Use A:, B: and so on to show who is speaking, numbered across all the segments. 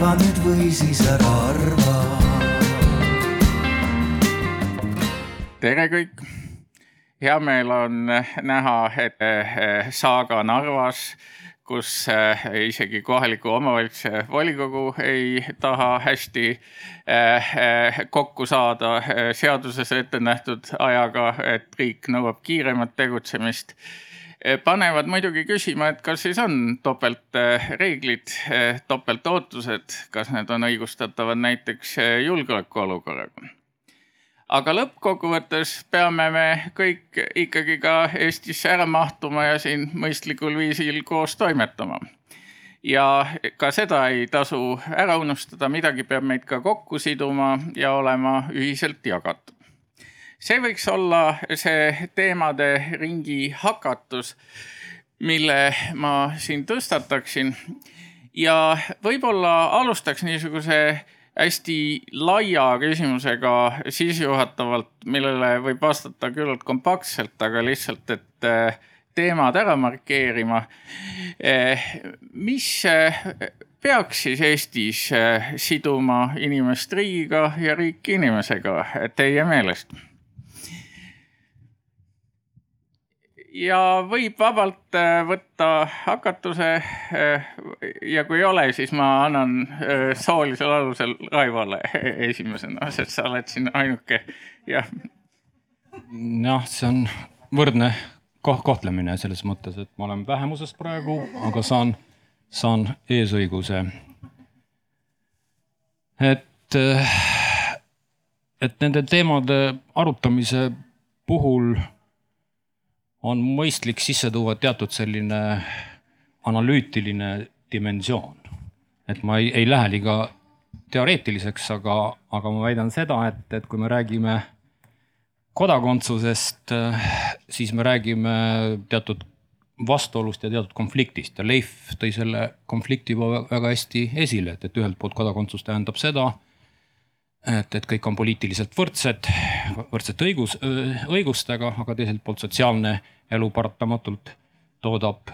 A: arva nüüd või siis ära arva.
B: tere kõik, hea meel on näha, et eh, Saaga Narvas kus äh, isegi kohaliku omavalitsuse volikogu ei taha hästi äh, kokku saada seaduses ette nähtud ajaga, et riik nõuab kiiremat tegutsemist panevad muidugi küsima, et kas siis on topeltreeglid, topeltootused, kas need on õigustatavad näiteks julgeolekuolukorraga aga lõppkokkuvõttes peame me kõik ikkagi ka Eestisse ära mahtuma ja siin mõistlikul viisil koos toimetama. ja ka seda ei tasu ära unustada, midagi peab meid ka kokku siduma ja olema ühiselt jagatud. See võiks olla see teemade ringi hakatus, mille ma siin tõstataksin ja võib-olla alustaks niisuguse hästi laia küsimusega sissejuhatavalt, millele võib vastata küllalt kompaktselt, aga lihtsalt, et eh, teemad ära markeerima. Eh, mis eh, peaks siis Eestis siduma inimest riigiga ja riiki inimesega teie meelest? Ja võib vabalt äh, võtta hakatuse. Äh, ja kui ei ole, siis ma annan äh, soolisel alusel Raivole esimesena, sest sa oled siin ainuke, jah.
C: jah, see on võrdne kohtlemine selles mõttes, et ma olen vähemuses praegu, aga saan, saan eesõiguse. et, et nende teemade arutamise puhul on mõistlik sisse tuua teatud selline analüütiline dimensioon. et ma ei, ei lähe liiga teoreetiliseks, aga, aga ma väidan seda, et, et kui me räägime kodakondsusest, siis me räägime teatud vastuolust ja teatud konfliktist ja Leif tõi selle konflikti juba väga hästi esile, et, et ühelt poolt kodakondsus tähendab seda et, et kõik on poliitiliselt võrdsed, võrdsete õigus, õigustega, aga teiselt poolt sotsiaalne elu paratamatult toodab,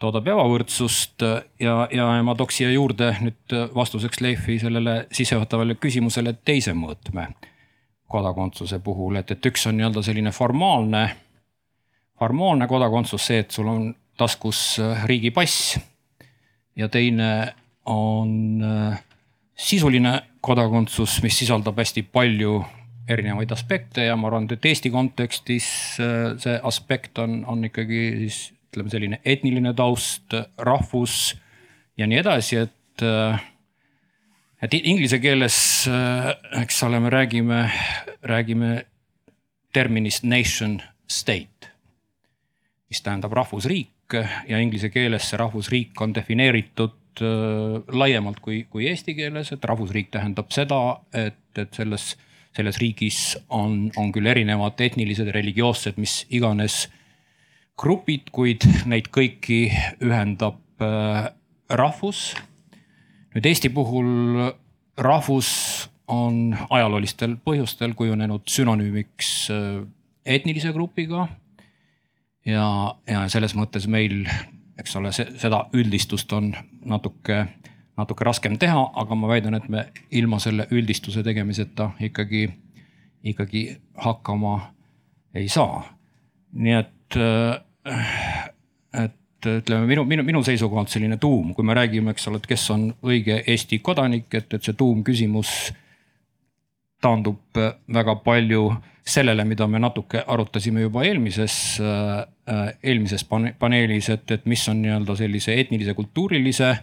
C: toodab ebavõrdsust. Ja, ja ma tooks siia juurde nüüd vastuseks Leifi sellele sissejuhatavale küsimusele teise mõõtme kodakondsuse puhul, et, et üks on nii-öelda selline formaalne, formaalne kodakondsus, see, et sul on taskus riigipass ja teine on sisuline kodakondsus, mis sisaldab hästi palju erinevaid aspekte ja ma arvan, et Eesti kontekstis äh, see aspekt on, on ikkagi siis ütleme selline etniline taust, rahvus ja nii edasi, et. Äh, et inglise keeles, äh, eks ole, me räägime, räägime terminist nation state, mis tähendab rahvusriik ja inglise keeles see rahvusriik on defineeritud äh, laiemalt kui, kui eesti keeles, et rahvusriik tähendab seda, et, et selles, selles riigis on, on küll erinevad etnilised, religioossed, mis iganes grupid, kuid neid kõiki ühendab äh, rahvus. nüüd Eesti puhul rahvus on ajaloolistel põhjustel kujunenud sünonüümiks äh, etnilise grupiga. ja, ja selles mõttes meil eks ole, seda üldistust on natuke, natuke raskem teha, aga ma väidan, et me ilma selle üldistuse tegemiseta ikkagi, ikkagi hakkama ei saa. nii et, et ütleme minu, minu, minu seisukohalt selline tuum, kui me räägime, eks ole, et kes on õige Eesti kodanik, et, et see tuumküsimus taandub väga palju sellele, mida me natuke arutasime juba eelmises, äh, eelmises paneelis, et, et mis on nii-öelda sellise etnilise, kultuurilise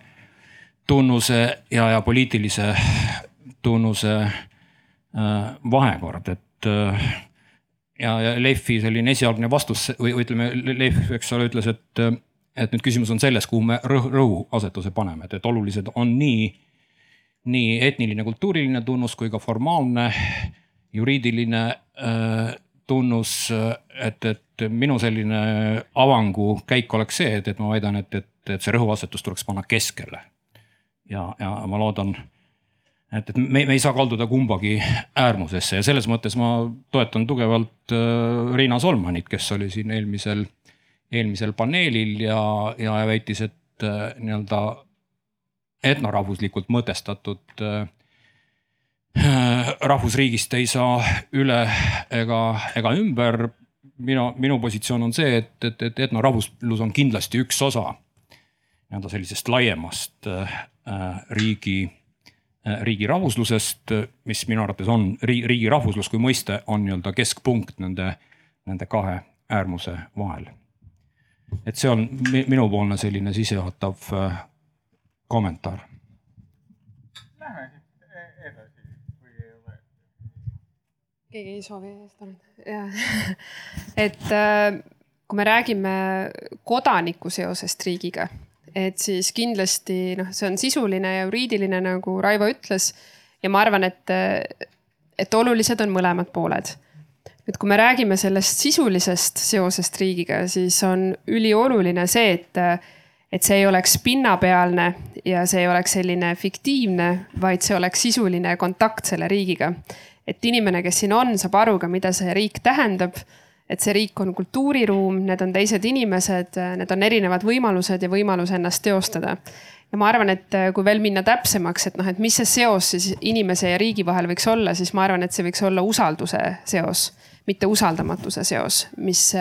C: tunnuse ja, ja poliitilise tunnuse äh, vahekord, et äh, ja, ja Leifi selline esialgne vastus või ütleme, Leif, eks ole, ütles, et, et nüüd küsimus on selles, kuhu me rõhu, rõhuasetuse paneme, et, et olulised on nii, nii etniline, kultuuriline tunnus kui ka formaalne juriidiline äh, tunnus, et, et minu selline avangukäik oleks see, et, et ma väidan, et, et, et see rõhuasetus tuleks panna keskele. ja, ja ma loodan, et, et me, me ei saa kalduda kumbagi äärmusesse ja selles mõttes ma toetan tugevalt äh, Riina Solmanit, kes oli siin eelmisel, eelmisel paneelil ja, ja väitis, et äh, nii-öelda etnorahvuslikult mõtestatud äh, rahvusriigist ei saa üle ega, ega ümber. minu, minu positsioon on see, et, et, et etnorahvuslus on kindlasti üks osa nii-öelda sellisest laiemast äh, riigi äh,, riigi rahvuslusest, mis minu arvates on riigi, riigi rahvuslus kui mõiste on nii-öelda keskpunkt nende, nende kahe äärmuse vahel. et see on minupoolne selline sissejuhatav äh, kommentaar.
B: Lähme siit e-, edasi, kui ei ole.
D: keegi ei soovi seda nüüd, jah. et äh, kui me räägime kodaniku seosest riigiga, et siis kindlasti noh, see on sisuline ja juriidiline, nagu Raivo ütles. ja ma arvan, et, et olulised on mõlemad pooled nüüd, kui me räägime sellest sisulisest seosest riigiga, siis on ülioluline see, et et see ei oleks pinnapealne ja see ei oleks selline fiktiivne, vaid see oleks sisuline kontakt selle riigiga. et inimene, kes siin on, saab aru ka, mida see riik tähendab. et see riik on kultuuriruum, need on teised inimesed, need on erinevad võimalused ja võimalus ennast teostada. ja ma arvan, et kui veel minna täpsemaks, et noh, et mis see seos siis inimese ja riigi vahel võiks olla, siis ma arvan, et see võiks olla usalduse seos, mitte usaldamatuse seos, mis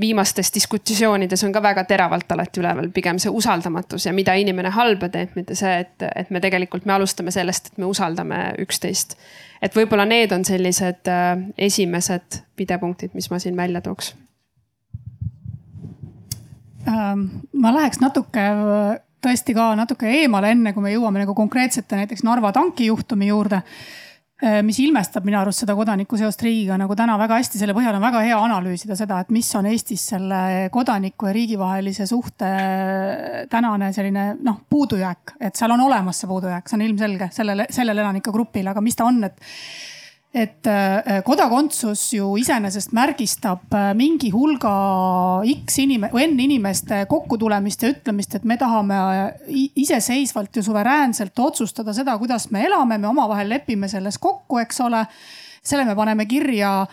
D: viimastes diskussioonides on ka väga teravalt alati üleval, pigem see usaldamatus ja mida inimene halba teeb, mitte see, et, et me tegelikult, me alustame sellest, et me usaldame üksteist. et võib-olla need on sellised äh, esimesed pidepunktid, mis ma siin välja tooks.
E: Ähm, ma läheks natuke tõesti ka natuke eemale, enne kui me jõuame nagu konkreetsete näiteks Narva tankijuhtumi juurde Äh, mis ilmestab minu arust seda kodaniku seost riigiga nagu täna väga hästi, selle põhjal on väga hea analüüsida seda, et mis on Eestis selle kodaniku ja riigi vahelise suhte tänane selline noh, puudujääk, et seal on olemas see puudujääk, see on ilmselge sellele, sellele elanike grupile, aga mis ta on, et et äh, kodakondsus ju iseenesest märgistab äh, mingi hulga X inime- või N inimeste kokkutulemist ja ütlemist, et me tahame äh, iseseisvalt ja suveräänselt otsustada seda, kuidas me elame, me omavahel lepime selles kokku, eks ole. selle me paneme kirja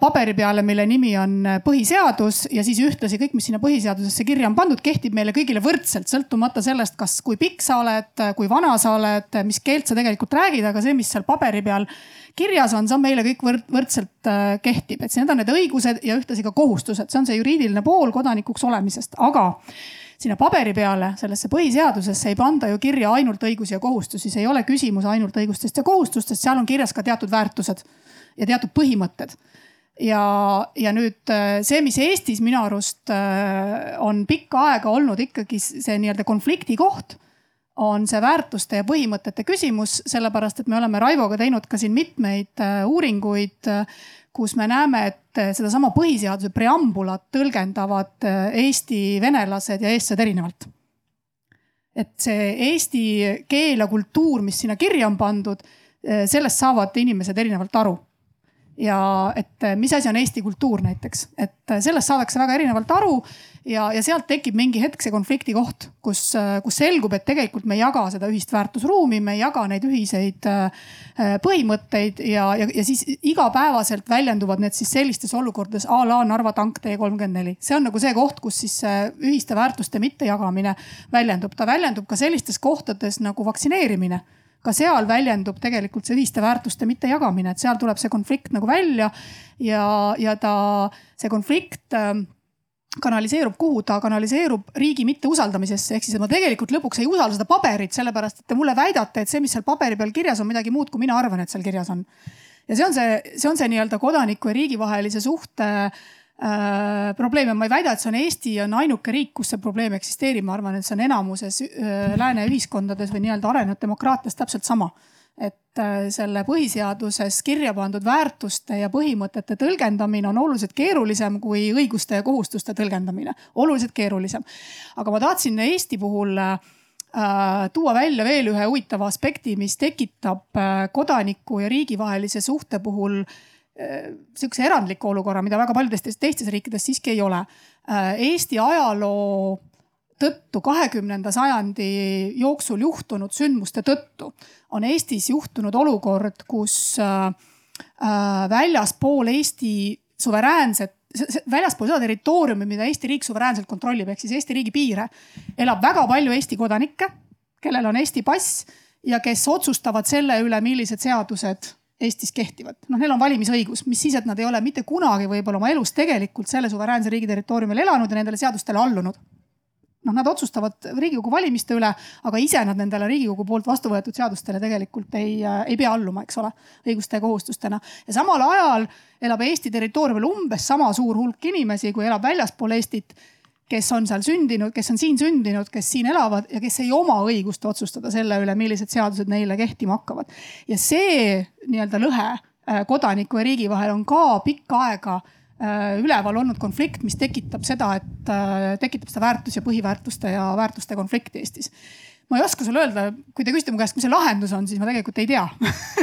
E: paberi peale, mille nimi on põhiseadus ja siis ühtlasi kõik, mis sinna põhiseadusesse kirja on pandud, kehtib meile kõigile võrdselt, sõltumata sellest, kas, kui pikk sa oled, kui vana sa oled, mis keelt sa tegelikult räägid, aga see, mis seal paberi peal kirjas on, see on meile kõik võrd, võrdselt äh, kehtib, et need on need õigused ja ühtlasi ka kohustused, see on see juriidiline pool kodanikuks olemisest, aga sinna paberi peale, sellesse põhiseadusesse ei panda ju kirja ainult õigusi ja kohustusi, see ei ole küsimus ainult õigustest ja kohustustest, seal on kirjas ka teatud väärtused ja teatud põhimõtted ja, ja nüüd äh, see, mis Eestis minu arust äh, on pikka aega olnud ikkagi see nii-öelda konflikti koht on see väärtuste ja põhimõtete küsimus, sellepärast et me oleme Raivoga teinud ka siin mitmeid äh, uuringuid, kus me näeme, et sedasama põhiseaduse preambulat tõlgendavad Eesti venelased ja eestlased erinevalt. et see eesti keel ja kultuur, mis sinna kirja on pandud, sellest saavad inimesed erinevalt aru ja et mis asi on eesti kultuur näiteks, et sellest saadakse väga erinevalt aru ja, ja sealt tekib mingi hetk see konflikti koht, kus, kus selgub, et tegelikult me ei jaga seda ühist väärtusruumi, me ei jaga neid ühiseid põhimõtteid ja, ja, ja siis igapäevaselt väljenduvad need siis sellistes olukordades a la Narva tank T kolmkümmend neli. see on nagu see koht, kus siis ühiste väärtuste mittejagamine väljendub, ta väljendub ka sellistes kohtades nagu vaktsineerimine ka seal väljendub tegelikult see ühiste väärtuste mittejagamine, et seal tuleb see konflikt nagu välja ja, ja ta, see konflikt äh, kanaliseerub kuhu, ta kanaliseerub riigi mitteusaldamisesse, ehk siis ma tegelikult lõpuks ei usalda seda paberit, sellepärast et te mulle väidate, et see, mis seal paberi peal kirjas on, midagi muud, kui mina arvan, et seal kirjas on. ja see on see, see on see nii-öelda kodaniku ja riigi vahelise suhte äh, probleem ja ma ei väida, et see on Eesti on ainuke riik, kus see probleem eksisteerib, ma arvan, et see on enamuses äh, lääne ühiskondades või nii-öelda arenenud demokraatias täpselt sama. Et äh, selle põhiseaduses kirja pandud väärtuste ja põhimõtete tõlgendamine on oluliselt keerulisem kui õiguste ja kohustuste tõlgendamine, oluliselt keerulisem. aga ma tahtsin Eesti puhul äh, tuua välja veel ühe huvitava aspekti, mis tekitab äh, kodaniku ja riigi vahelise suhte puhul äh, sihukese erandliku olukorra, mida väga paljudes teistes riikides siiski ei ole. Äh, Eesti ajaloo tõttu kahekümnenda sajandi jooksul juhtunud sündmuste tõttu on Eestis juhtunud olukord, kus äh, äh väljaspool Eesti suveräänset, väljaspool seda territooriumi, mida Eesti riik suveräänselt kontrollib, ehk siis Eesti riigi piire, elab väga palju Eesti kodanikke kellel on Eesti pass ja kes otsustavad selle üle, millised seadused Eestis kehtivad. noh, neil on valimisõigus, mis siis, et nad ei ole mitte kunagi võib-olla oma elus tegelikult selle suveräänse riigi territooriumil elanud ja nendele seadustele allunud noh, nad otsustavad riigikogu valimiste üle, aga ise nad nendele riigikogu poolt vastu võetud seadustele tegelikult ei, ei pea alluma, eks ole, õiguste ja kohustustena. ja samal ajal elab Eesti territooriumil umbes sama suur hulk inimesi, kui elab väljaspool Eestit kes on seal sündinud, kes on siin sündinud, kes siin elavad ja kes ei oma õigust otsustada selle üle, millised seadused neile kehtima hakkavad. ja see nii-öelda lõhe äh, kodaniku ja riigi vahel on ka pikka aega Äh, üleval olnud konflikt, mis tekitab seda, et äh, tekitab seda väärtus ja põhiväärtuste ja väärtuste konflikti Eestis. ma ei oska sulle öelda, kui te küsite mu käest, mis see lahendus on, siis ma tegelikult ei tea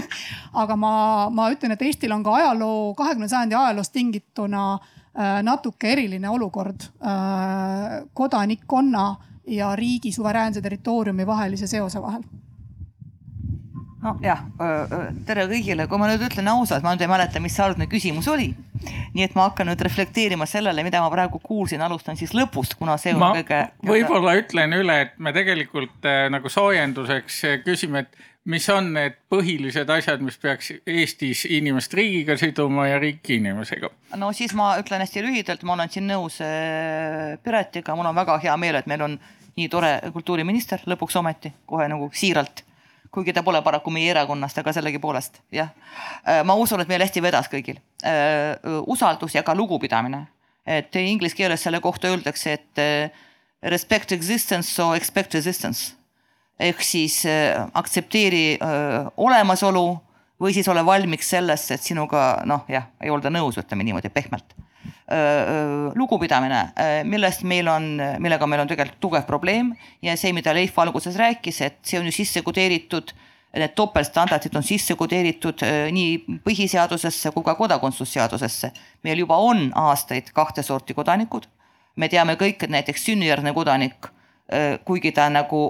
E: aga ma, ma ütlen, et Eestil on ka ajaloo, kahekümnenda sajandi ajaloost tingituna äh, natuke eriline olukord kodanikkonna ja riigi suveräänse territooriumi vahelise seose vahel
F: nojah, tere kõigile, kui ma nüüd ütlen ausalt, ma nüüd ei mäleta, mis see algne küsimus oli. nii et ma hakkan nüüd reflekteerima sellele, mida ma praegu kuulsin, alustan siis lõpust, kuna see on
B: ma
F: kõige.
B: võib-olla ütlen üle, et me tegelikult äh, nagu soojenduseks äh, küsime, et mis on need põhilised asjad, mis peaks Eestis inimest riigiga siduma ja riiki inimesega?
F: no siis ma ütlen hästi lühidalt, ma olen siin nõus äh, Piretiga, mul on väga hea meel, et meil on nii tore kultuuriminister lõpuks ometi, kohe nagu siiralt kuigi ta pole paraku meie erakonnast, aga sellegipoolest jah. Äh, ma usun, et meil hästi vedas kõigil. Äh, usaldus ja ka lugupidamine, et inglise keeles selle kohta öeldakse, et respect existence, so expect resistance ehk siis aktsepteeri olemasolu või siis ole valmiks sellesse, et sinuga noh, jah, ei olda nõus, ütleme niimoodi pehmelt lugupidamine, millest meil on, millega meil on tegelikult tugev probleem ja see, mida Leif alguses rääkis, et see on ju sisse kodeeritud, need topeltstandardid on sisse kodeeritud nii põhiseadusesse kui ka kodakondsusseadusesse. meil juba on aastaid kahte sorti kodanikud. me teame kõik, et näiteks sünnijärgne kodanik, kuigi ta nagu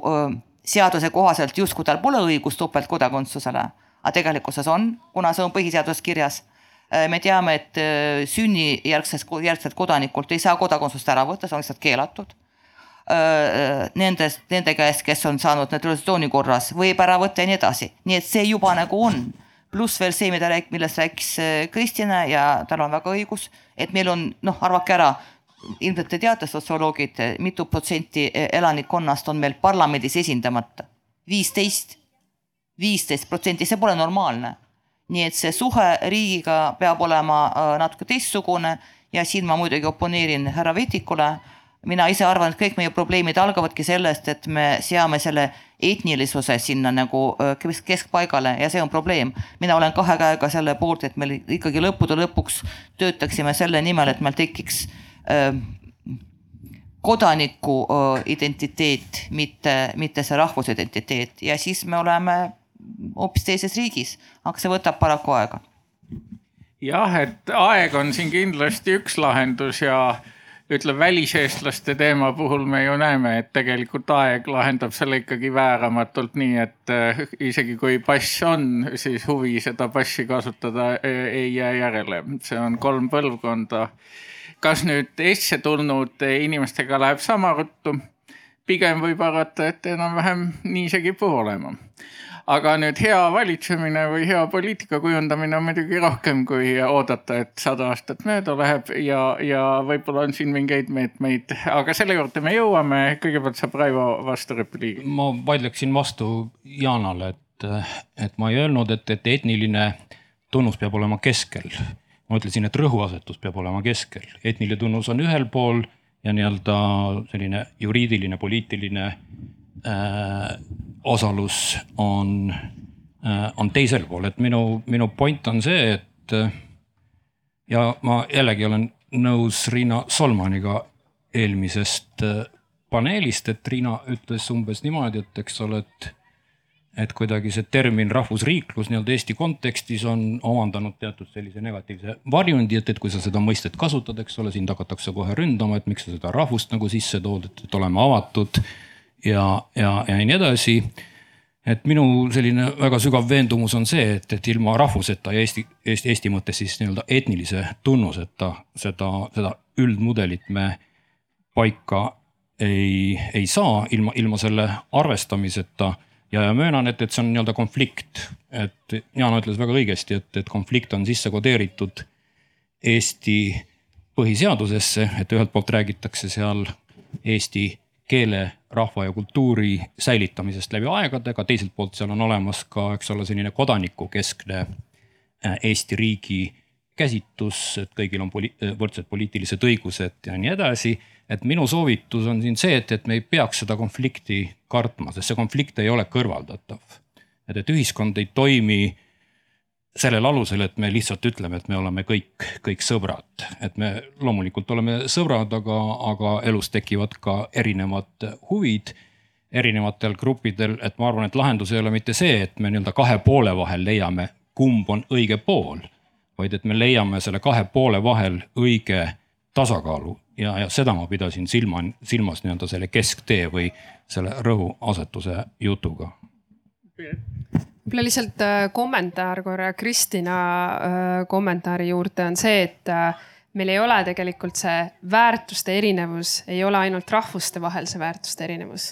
F: seaduse kohaselt justkui tal pole õigust topeltkodakondsusele, aga tegelikkuses on, kuna see on põhiseaduses kirjas Äh, me teame, et äh, sünnijärgsest, järgselt kodanikult ei saa kodakondsust ära võtta, see on lihtsalt keelatud. Äh, nendest, nende käest, kes on saanud naturalisatsiooni korras, võib ära võtta ja nii edasi, nii et see juba nagu on. pluss veel see, mida rääk-, millest rääkis Kristjan ja tal on väga õigus, et meil on noh, arvake ära, ilmselt te teate, sotsioloogid, mitu protsenti elanikkonnast on meil parlamendis esindamata. viisteist, viisteist protsenti, see pole normaalne nii et see suhe riigiga peab olema äh, natuke teistsugune ja siin ma muidugi oponeerin härra Vetikule. mina ise arvan, et kõik meie probleemid algavadki sellest, et me seame selle etnilisuse sinna nagu äh, keskpaigale ja see on probleem. mina olen kahe käega selle poolt, et meil ikkagi lõppude lõpuks töötaksime selle nimel, et meil tekiks äh, kodaniku identiteet, mitte, mitte see rahvusidentiteet ja siis me oleme hoopis teises riigis, aga see võtab paraku aega.
B: jah, et aeg on siin kindlasti üks lahendus ja ütleme väliseestlaste teema puhul me ju näeme, et tegelikult aeg lahendab selle ikkagi vääramatult nii, et äh, isegi kui pass on, siis huvi seda passi kasutada äh, ei jää järele, see on kolm põlvkonda. Kas nüüd Eestisse tulnud inimestega läheb sama ruttu? pigem võib arvata, et enam-vähem nii see kipub olema aga nüüd hea valitsemine või hea poliitika kujundamine on muidugi rohkem kui oodata, et sada aastat mööda läheb ja, ja võib-olla on siin mingeid meetmeid, aga selle juurde me jõuame. kõigepealt saab Raivo vasturepliigi.
C: ma vaidleksin vastu Jaanale, et, et ma ei öelnud, et, et etniline tunnus peab olema keskel. Ma ütlesin, et rõhuasetus peab olema keskel, etniline tunnus on ühel pool ja nii-öelda selline juriidiline, poliitiline äh, osalus on, äh, on teisel pool, et minu, minu point on see, et äh, ja ma jällegi olen nõus Riina Solmaniga eelmisest äh, paneelist, et Riina ütles umbes niimoodi, et eks ole, et et kuidagi see termin rahvusriiklus nii-öelda Eesti kontekstis on omandanud teatud sellise negatiivse varjundi, et, et kui sa seda mõistet kasutad, eks ole, sind hakatakse kohe ründama, et miks sa seda rahvust nagu sisse tood, et, et oleme avatud ja, ja, ja nii edasi. et minu selline väga sügav veendumus on see, et, et ilma rahvuseta ja Eesti, Eesti, Eesti mõttes siis nii-öelda etnilise tunnuseta seda, seda üldmudelit me paika ei, ei saa ilma, ilma selle arvestamiseta ja, ja möönan, et, et see on nii-öelda konflikt, et Jaan ütles väga õigesti, et, et konflikt on sisse kodeeritud Eesti põhiseadusesse, et ühelt poolt räägitakse seal Eesti keele, rahva ja kultuuri säilitamisest läbi aegade, aga teiselt poolt seal on olemas ka, eks ole, selline kodanikukeskne äh, Eesti riigi käsitus, et kõigil on poli võrdsed poliitilised õigused ja nii edasi. et minu soovitus on siin see, et, et me ei peaks seda konflikti kartma, sest see konflikt ei ole kõrvaldatav. et, et ühiskond ei toimi sellel alusel, et me lihtsalt ütleme, et me oleme kõik, kõik sõbrad, et me loomulikult oleme sõbrad, aga, aga elus tekivad ka erinevad huvid erinevatel gruppidel, et ma arvan, et lahendus ei ole mitte see, et me nii-öelda kahe poole vahel leiame, kumb on õige pool, vaid et me leiame selle kahe poole vahel õige tasakaalu. Ja, ja seda ma pidasin silma, silmas nii-öelda selle kesktee või selle rõhuasetuse jutuga.
D: Võib-olla lihtsalt äh, kommentaar korra Kristina äh, kommentaari juurde on see, et äh, meil ei ole tegelikult see väärtuste erinevus, ei ole ainult rahvuste vahel see väärtuste erinevus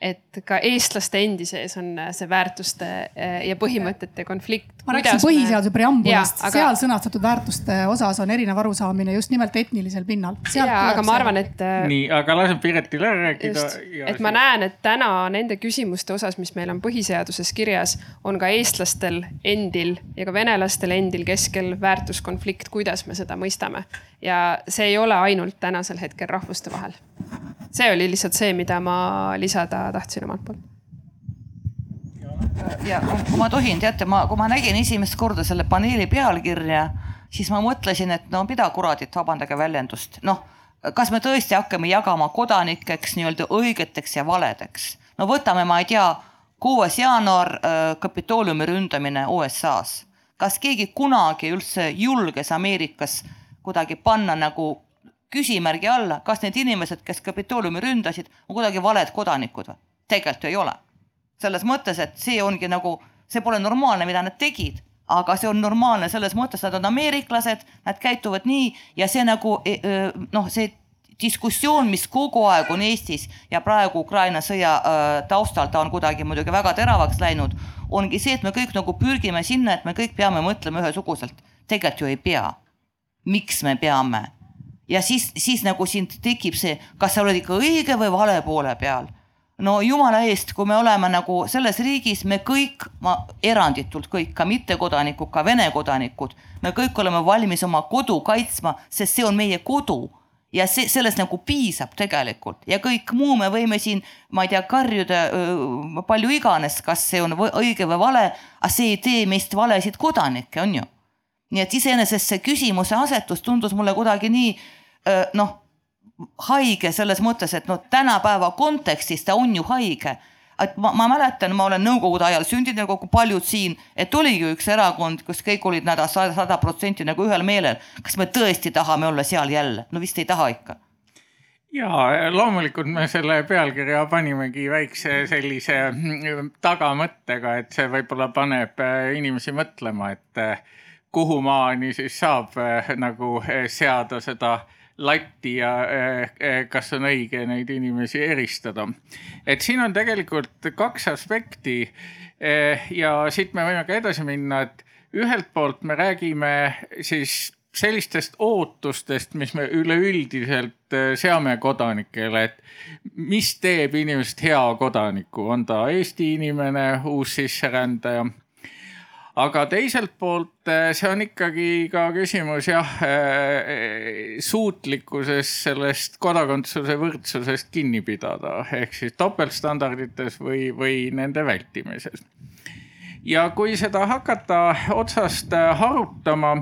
D: et ka eestlaste endi sees on äh, see väärtuste äh, ja põhimõtete konflikt.
E: ma rääkisin põhiseaduse preambulast, aga... seal sõnastatud väärtuste osas on erinev arusaamine just nimelt etnilisel pinnal.
D: ja, aga ma arvan, et.
B: Äh, nii, aga lasen Piretil ära rääkida.
D: et ma näen, et täna nende küsimuste osas, mis meil on põhiseaduses kirjas, on ka eestlastel endil ja ka venelastel endil keskel väärtuskonflikt, kuidas me seda mõistame. ja see ei ole ainult tänasel hetkel rahvuste vahel see oli lihtsalt see, mida ma lisada tahtsin omalt poolt.
F: ja kui ma tohin, teate, ma, kui ma nägin esimest korda selle paneeli pealkirja, siis ma mõtlesin, et no mida kuradit, vabandage väljendust, noh, kas me tõesti hakkame jagama kodanikeks nii-öelda õigeteks ja valedeks. no võtame, ma ei tea, kuues jaanuar äh, Kapitooliumi ründamine USA-s. kas keegi kunagi üldse julges Ameerikas kuidagi panna nagu küsimärgi alla, kas need inimesed, kes Kapitooliumi ründasid, on kuidagi valed kodanikud või? tegelikult ei ole. selles mõttes, et see ongi nagu, see pole normaalne, mida nad tegid, aga see on normaalne selles mõttes, nad on ameeriklased, nad käituvad nii ja see nagu e, e, noh, see diskussioon, mis kogu aeg on Eestis ja praegu Ukraina sõja taustal ta on kuidagi muidugi väga teravaks läinud, ongi see, et me kõik nagu pürgime sinna, et me kõik peame mõtlema ühesuguselt. tegelikult ju ei pea. miks me peame? Ja siis, siis nagu siin tekib see, kas sa oled ikka õige või vale poole peal. no jumala eest, kui me oleme nagu selles riigis, me kõik, ma eranditult kõik, ka mittekodanikud, ka Vene kodanikud, me kõik oleme valmis oma kodu kaitsma, sest see on meie kodu ja see, sellest nagu piisab tegelikult ja kõik muu me võime siin, ma ei tea, karjuda palju iganes, kas see on õige või vale, aga see ei tee meist valesid kodanikke, on ju. nii et iseenesest see küsimuse asetus tundus mulle kuidagi nii noh, haige selles mõttes, et noh, tänapäeva kontekstis ta on ju haige et ma, ma mäletan, ma olen nõukogude ajal sündinud nagu paljud siin, et oligi üks erakond, kus kõik olid nad sada protsenti nagu ühel meelel. kas me tõesti tahame olla seal jälle? no vist ei taha ikka.
B: ja loomulikult me selle pealkirja panimegi väikse sellise mm, tagamõttega, et see võib-olla paneb äh, inimesi mõtlema, et äh, kuhu maani siis saab äh, nagu seada seda latti ja eh, eh, kas on õige neid inimesi eristada. et siin on tegelikult kaks aspekti eh, ja siit me võime ka edasi minna, et ühelt poolt me räägime siis sellistest ootustest, mis me üleüldiselt seame kodanikele, et mis teeb inimesest hea kodaniku, on ta Eesti inimene, uussisserändaja aga teiselt poolt eh, see on ikkagi ka küsimus jah, eh, suutlikkuses sellest kodakondsuse võrdsusest kinni pidada, ehk siis topeltstandardites või, või nende vältimises. ja kui seda hakata otsast harutama,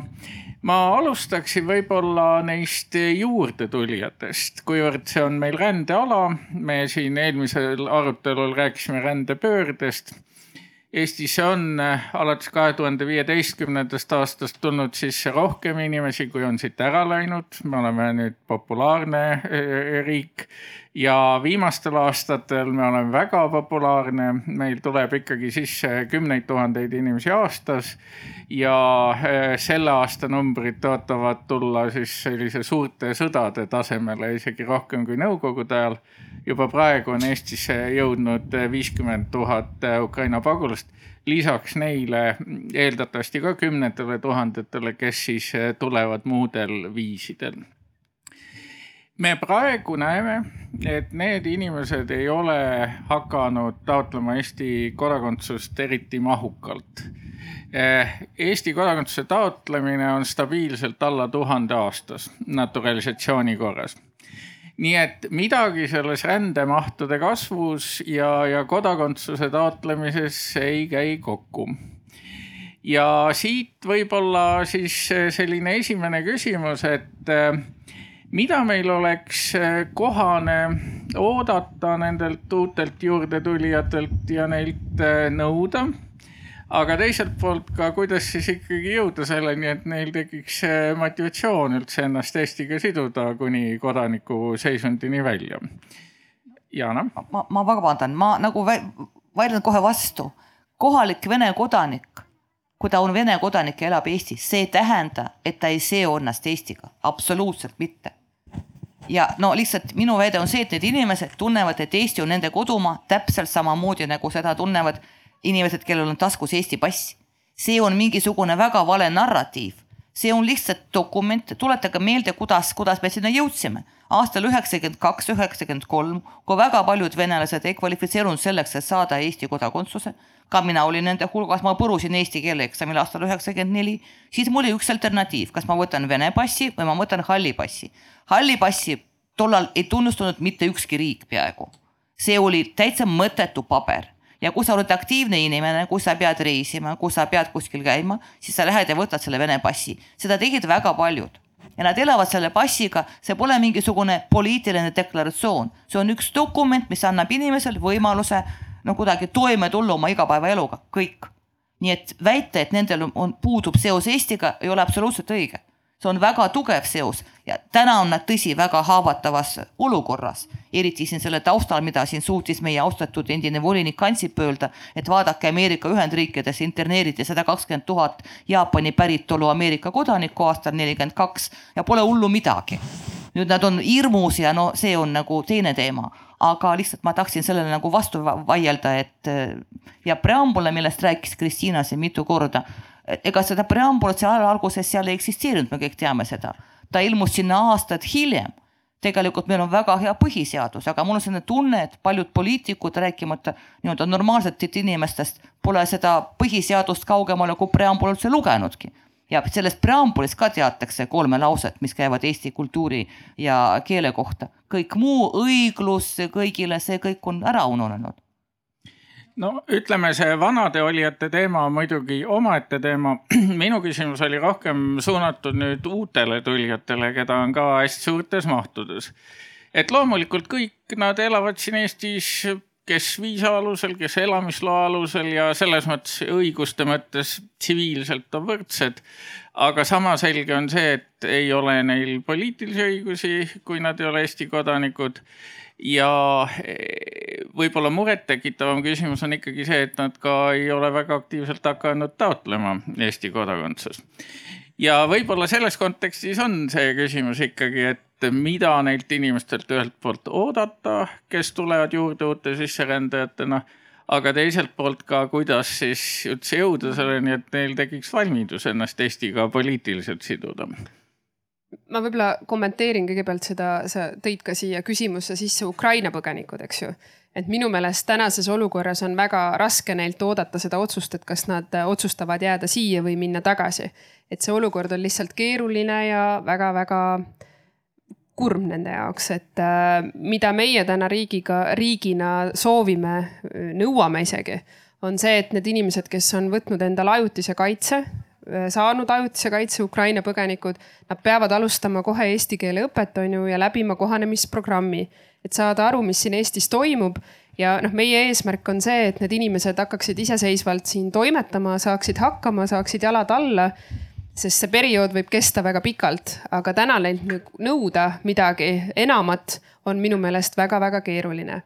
B: ma alustaksin võib-olla neist juurdetulijatest, kuivõrd see on meil rändeala. me siin eelmisel arutelul rääkisime rändepöördest Eestisse on äh, alates kahe tuhande viieteistkümnendast aastast tulnud sisse rohkem inimesi, kui on siit ära läinud. me oleme nüüd populaarne äh, riik ja viimastel aastatel me oleme väga populaarne, meil tuleb ikkagi sisse kümneid tuhandeid inimesi aastas. Ja eh, selle aasta numbrid tõotavad tulla siis sellise suurte sõdade tasemele isegi rohkem kui nõukogude ajal. juba praegu on Eestisse jõudnud viiskümmend tuhat Ukraina pagulast. Lisaks neile eeldatavasti ka kümnetele tuhandetele, kes siis tulevad muudel viisidel me praegu näeme, et need inimesed ei ole hakanud taotlema Eesti kodakondsust eriti mahukalt. Eh, Eesti kodakondsuse taotlemine on stabiilselt alla tuhande aastas naturalisatsiooni korras. nii et midagi selles rändemahtude kasvus ja, ja kodakondsuse taotlemises ei käi kokku ja siit võib-olla siis selline esimene küsimus, et eh, mida meil oleks äh, kohane oodata nendelt uutelt juurdetulijatelt ja neilt äh, nõuda. aga teiselt poolt ka, kuidas siis ikkagi jõuda selleni, et neil tekiks äh, motivatsioon üldse ennast Eestiga siduda kuni kodaniku seisundini välja. Jana.
F: ma, ma vabandan, ma nagu vaidlen kohe vastu. kohalik Vene kodanik kui ta on Vene kodanik ja elab Eestis, see ei tähenda, et ta ei seo ennast Eestiga, absoluutselt mitte ja no lihtsalt minu väide on see, et need inimesed tunnevad, et Eesti on nende kodumaa täpselt samamoodi nagu seda tunnevad inimesed, kellel on taskus Eesti pass. see on mingisugune väga vale narratiiv, see on lihtsalt dokument, tuletage meelde, kuidas, kuidas me sinna jõudsime. aastal üheksakümmend kaks, üheksakümmend kolm, kui väga paljud venelased ei kvalifitseerunud selleks, et saada Eesti kodakondsuse ka mina olin nende hulgas, ma põrusin eesti keele eksamil aastal üheksakümmend neli, siis mul oli üks alternatiiv, kas ma võtan Vene passi või ma võtan halli passi. halli passi tollal ei tunnustanud mitte ükski riik peaaegu. see oli täitsa mõttetu paber ja kui sa oled aktiivne inimene, kui sa pead reisima, kui sa pead kuskil käima, siis sa lähed ja võtad selle Vene passi, seda tegid väga paljud ja nad elavad selle passiga, see pole mingisugune poliitiline deklaratsioon, see on üks dokument, mis annab inimesele võimaluse no kuidagi toime tulla oma igapäevaeluga, kõik. nii et väita, et nendel on, puudub seos Eestiga, ei ole absoluutselt õige. See on väga tugev seos ja täna on nad tõsi, väga haavatavas olukorras, eriti siin selle taustal, mida siin suutis meie austatud endine volinik Ansip öelda, et vaadake Ameerika Ühendriikides interneeriti sada kakskümmend tuhat Jaapani päritolu Ameerika kodanikku aastal nelikümmend kaks ja pole hullu midagi. nüüd nad on hirmus ja no see on nagu teine teema aga lihtsalt ma tahtsin sellele nagu vastu vaielda, et ja preambule, millest rääkis Kristiina siin mitu korda, ega seda preambulit seal alguses seal ei eksisteerinud, me kõik teame seda. ta ilmus sinna aastad hiljem. tegelikult meil on väga hea põhiseadus, aga mul on selline tunne, et paljud poliitikud, rääkimata nii-öelda normaalsetest inimestest, pole seda põhiseadust kaugemale kui preambul üldse lugenudki ja sellest preambulist ka teatakse kolme lauset, mis käivad eesti kultuuri ja keele kohta. kõik muu õiglus kõigile, see kõik on ära ununenud
B: no ütleme, see vanade olijate teema on muidugi omaette teema. minu küsimus oli rohkem suunatud nüüd uutele tulijatele, keda on ka hästi suurtes mahtudes. et loomulikult kõik nad elavad siin Eestis kes viisa alusel, kes elamisloa alusel ja selles mõttes õiguste mõttes tsiviilselt on võrdsed. aga sama selge on see, et ei ole neil poliitilisi õigusi, kui nad ei ole Eesti kodanikud. Ja eh, võib-olla murettekitavam küsimus on ikkagi see, et nad ka ei ole väga aktiivselt hakanud taotlema Eesti kodakondsust. Ja võib-olla selles kontekstis on see küsimus ikkagi, et mida neilt inimestelt ühelt poolt oodata, kes tulevad juurde uute sisserändajatena, aga teiselt poolt ka, kuidas siis üldse jõuda selleni, et neil tekiks valmidus ennast Eestiga poliitiliselt siduda
D: ma võib-olla kommenteerin kõigepealt seda, sa tõid ka siia küsimusse sisse Ukraina põgenikud, eks ju. et minu meelest tänases olukorras on väga raske neilt oodata seda otsust, et kas nad otsustavad jääda siia või minna tagasi. et see olukord on lihtsalt keeruline ja väga-väga kurb nende jaoks, et äh, mida meie täna riigiga, riigina soovime, nõuame isegi, on see, et need inimesed, kes on võtnud endale ajutise kaitse, saanud ajutise kaitse, Ukraina põgenikud, nad peavad alustama kohe eesti keele õpet, on ju, ja läbima kohanemisprogrammi, et saada aru, mis siin Eestis toimub. Ja noh, meie eesmärk on see, et need inimesed hakkaksid iseseisvalt siin toimetama, saaksid hakkama, saaksid jalad alla sest see periood võib kesta väga pikalt, aga täna neilt nõuda midagi enamat on minu meelest väga-väga keeruline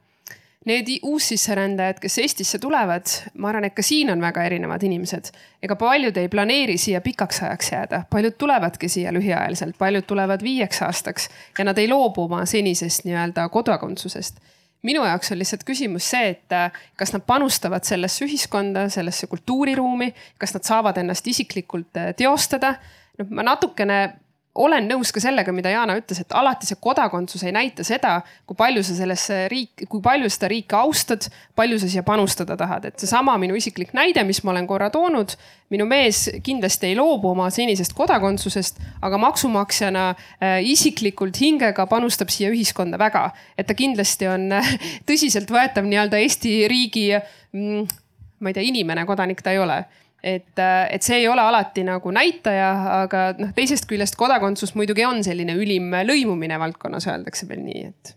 D: Need uussisserändajad, kes Eestisse tulevad, ma arvan, et ka siin on väga erinevad inimesed. ega paljud ei planeeri siia pikaks ajaks jääda, paljud tulevadki siia lühiajaliselt, paljud tulevad viieks aastaks ja nad ei loobu oma senisest nii-öelda kodakondsusest minu jaoks on lihtsalt küsimus see, et äh, kas nad panustavad sellesse ühiskonda, sellesse kultuuriruumi, kas nad saavad ennast isiklikult äh, teostada. noh, ma natukene olen nõus ka sellega, mida Jana ütles, et alati see kodakondsus ei näita seda, kui palju sa sellesse riiki, kui palju seda riiki austad, palju sa siia panustada tahad, et seesama minu isiklik näide, mis ma olen korra toonud. minu mees kindlasti ei loobu oma senisest kodakondsusest, aga maksumaksjana äh, isiklikult hingega panustab siia ühiskonda väga, et ta kindlasti on äh, tõsiseltvõetav nii-öelda Eesti riigi mm, ma ei tea, inimene, kodanik ta ei ole et, äh, et see ei ole alati nagu näitaja, aga noh, teisest küljest kodakondsus muidugi on selline ülim lõimumine valdkonnas, öeldakse veel nii, et.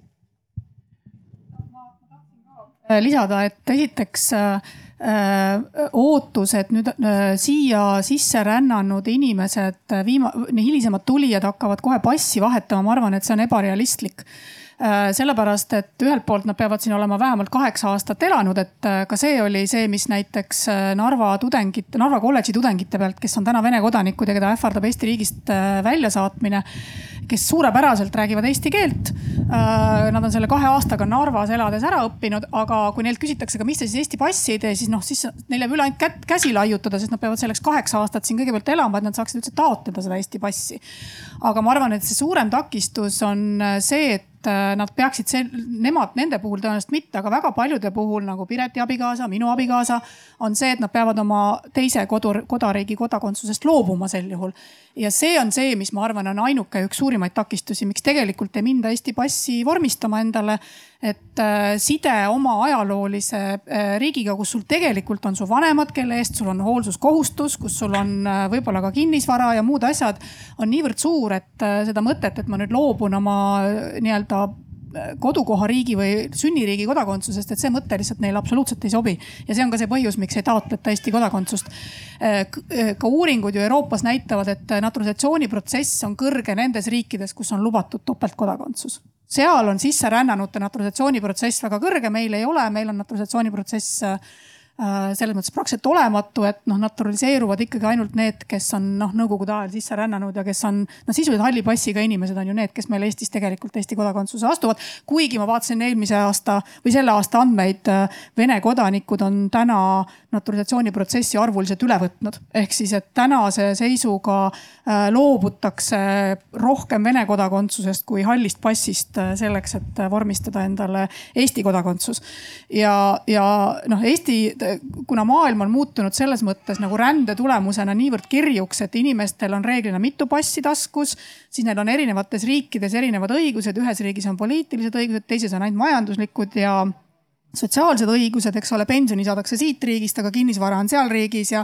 E: lisada, et esiteks äh, äh ootus, et nüüd äh, siia sisse rännanud inimesed, viima-, hilisemad tulijad hakkavad kohe passi vahetama, ma arvan, et see on ebarealistlik Äh, sellepärast, et ühelt poolt nad peavad siin olema vähemalt kaheksa aastat elanud, et äh, ka see oli see, mis näiteks äh, Narva tudengite, Narva kolledži tudengite pealt, kes on täna Vene kodanikud ja keda ähvardab Eesti riigist väljasaatmine. kes suurepäraselt räägivad eesti keelt. Nad on selle kahe aastaga Narvas elades ära õppinud, aga kui neilt küsitakse, aga mis te siis Eesti passi ei tee, siis noh, siis neil jääb üle ainult kätt, käsi laiutada, sest nad peavad selleks kaheksa aastat siin kõigepealt elama, et nad saaksid üldse taotleda seda Eesti passi. aga ma arvan, et see suurem takistus on see, et et äh, nad peaksid nemad, nende puhul tõenäoliselt mitte, aga väga paljude puhul nagu Pireti abikaasa, minu abikaasa on see, et nad peavad oma teise kodu, kodariigi kodakondsusest loobuma sel juhul ja see on see, mis ma arvan, on ainuke üks suurimaid takistusi, miks tegelikult ei minda Eesti passi vormistama endale. et äh, side oma ajaloolise äh, riigiga, kus sul tegelikult on su vanemad, kelle eest sul on hoolsuskohustus, kus sul on võib-olla ka kinnisvara ja muud asjad, on niivõrd suur, et seda mõtet, et ma nüüd loobun oma nii-öelda kodukohariigi või sünniriigi kodakondsusest, et see mõte lihtsalt neile absoluutselt ei sobi. ja see on ka see põhjus, miks ei taotleta Eesti kodakondsust. Äh, äh, ka uuringud ju Euroopas näitavad, et naturalisatsiooniprotsess on kõrge nendes riikides, kus on lubatud topeltkodakondsus seal on sisserännanute naturalisatsiooniprotsess väga kõrge, meil ei ole, meil on naturalisatsiooniprotsess äh, Äh, selles mõttes praktiliselt olematu, et noh, naturaliseeruvad ikkagi ainult need, kes on noh, nõukogude ajal sisse rännanud ja kes on noh, sisuliselt halli passiga inimesed on ju need, kes meil Eestis tegelikult Eesti kodakondsuse astuvad. kuigi ma vaatasin eelmise aasta või selle aasta andmeid, äh, Vene kodanikud on täna naturalisatsiooniprotsessi arvuliselt üle võtnud. ehk siis, et tänase seisuga äh, loobutakse rohkem Vene kodakondsusest kui hallist passist selleks, et vormistada endale Eesti kodakondsus. ja, ja noh, Eesti kuna maailm on muutunud selles mõttes nagu rände tulemusena niivõrd kirjuks, et inimestel on reeglina mitu passi taskus, siis neil on erinevates riikides erinevad õigused, ühes riigis on poliitilised õigused, teises on ainult majanduslikud ja sotsiaalsed õigused, eks ole, pensioni saadakse siit riigist, aga kinnisvara on seal riigis ja,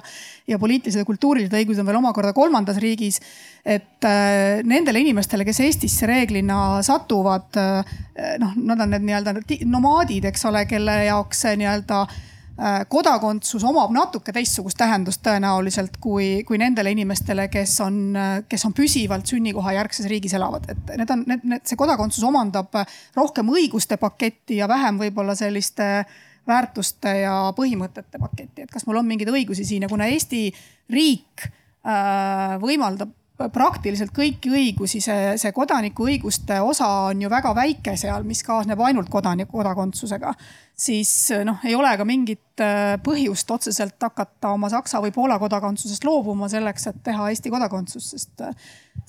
E: ja poliitilised ja kultuurilised õigused on veel omakorda kolmandas riigis. et äh, nendele inimestele, kes Eestisse reeglina satuvad äh,, noh, nad on need nii-öelda nomaadid, eks ole, kelle jaoks see nii-öelda äh, kodakondsus omab natuke teistsugust tähendust tõenäoliselt kui, kui nendele inimestele, kes on, kes on püsivalt sünnikoha järgses riigis elavad, et need on, need, need, see kodakondsus omandab rohkem õiguste paketti ja vähem võib-olla selliste väärtuste ja põhimõtete paketti, et kas mul on mingeid õigusi siin? Ja kuna Eesti riik äh, võimaldab praktiliselt kõiki õigusi, see, see kodanikuõiguste osa on ju väga väike seal, mis kaasneb ainult kodaniku kodakondsusega. siis noh, ei ole ka mingit äh, põhjust otseselt hakata oma Saksa või Poola kodakondsusest loobuma selleks, et teha Eesti kodakondsus, sest äh,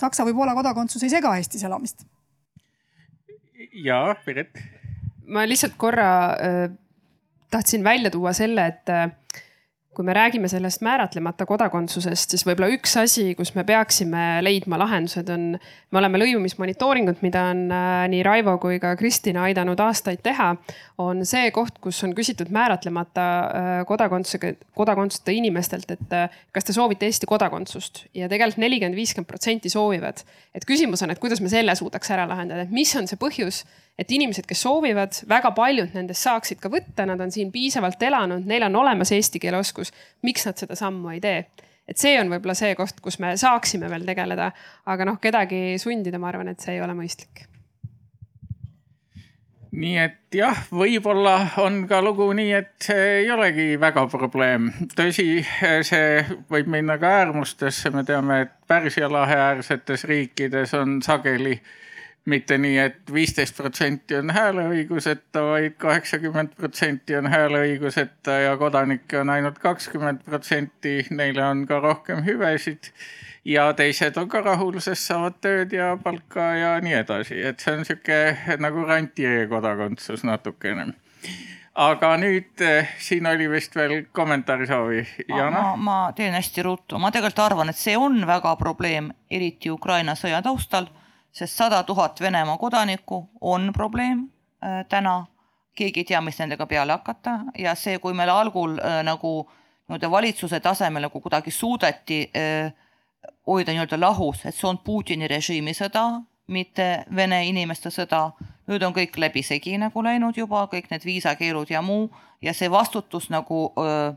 E: Saksa või Poola kodakondsus ei sega Eestis elamist.
B: ja, Piret.
D: ma lihtsalt korra äh, tahtsin välja tuua selle, et äh, kui me räägime sellest määratlemata kodakondsusest, siis võib-olla üks asi, kus me peaksime leidma lahendused, on, me oleme lõimumismonitooringut, mida on äh, nii Raivo kui ka Kristina aidanud aastaid teha, on see koht, kus on küsitud määratlemata äh, kodakondsusega, kodakondsuseta inimestelt, et äh, kas te soovite Eesti kodakondsust ja tegelikult nelikümmend, viiskümmend protsenti soovivad. et küsimus on, et kuidas me selle suudaks ära lahendada, et mis on see põhjus et inimesed, kes soovivad, väga paljud nendest saaksid ka võtta, nad on siin piisavalt elanud, neil on olemas eesti keele oskus. miks nad seda sammu ei tee? et see on võib-olla see koht, kus me saaksime veel tegeleda, aga noh, kedagi sundida, ma arvan, et see ei ole mõistlik
B: nii et jah, võib-olla on ka lugu nii, et see ei olegi väga probleem. tõsi, see võib minna ka äärmustesse, me teame, et Pärsia lahe äärsetes riikides on sageli mitte nii et, et viisteist protsenti on hääleõiguseta, vaid kaheksakümmend protsenti on hääleõiguseta ja kodanikke on ainult kakskümmend protsenti, neile on ka rohkem hüvesid ja teised on ka rahul, sest saavad tööd ja palka ja nii edasi, et see on sihuke nagu rantjee kodakondsus natukene. Aga nüüd eh, siin oli vist veel kommentaari soovi.
F: ma, ma teen hästi ruttu, ma tegelikult arvan, et see on väga probleem, eriti Ukraina sõja taustal, sest sada tuhat Venemaa kodanikku on probleem äh, täna. keegi ei tea, mis nendega peale hakata ja see, kui meil algul äh, nagu nii-öelda valitsuse tasemel nagu kuidagi suudeti äh, hoida nii-öelda lahus, et see on Putini režiimi sõda, mitte Vene inimeste sõda. nüüd on kõik läbisegi nagu läinud juba, kõik need viisakeelud ja muu ja see vastutus nagu öö,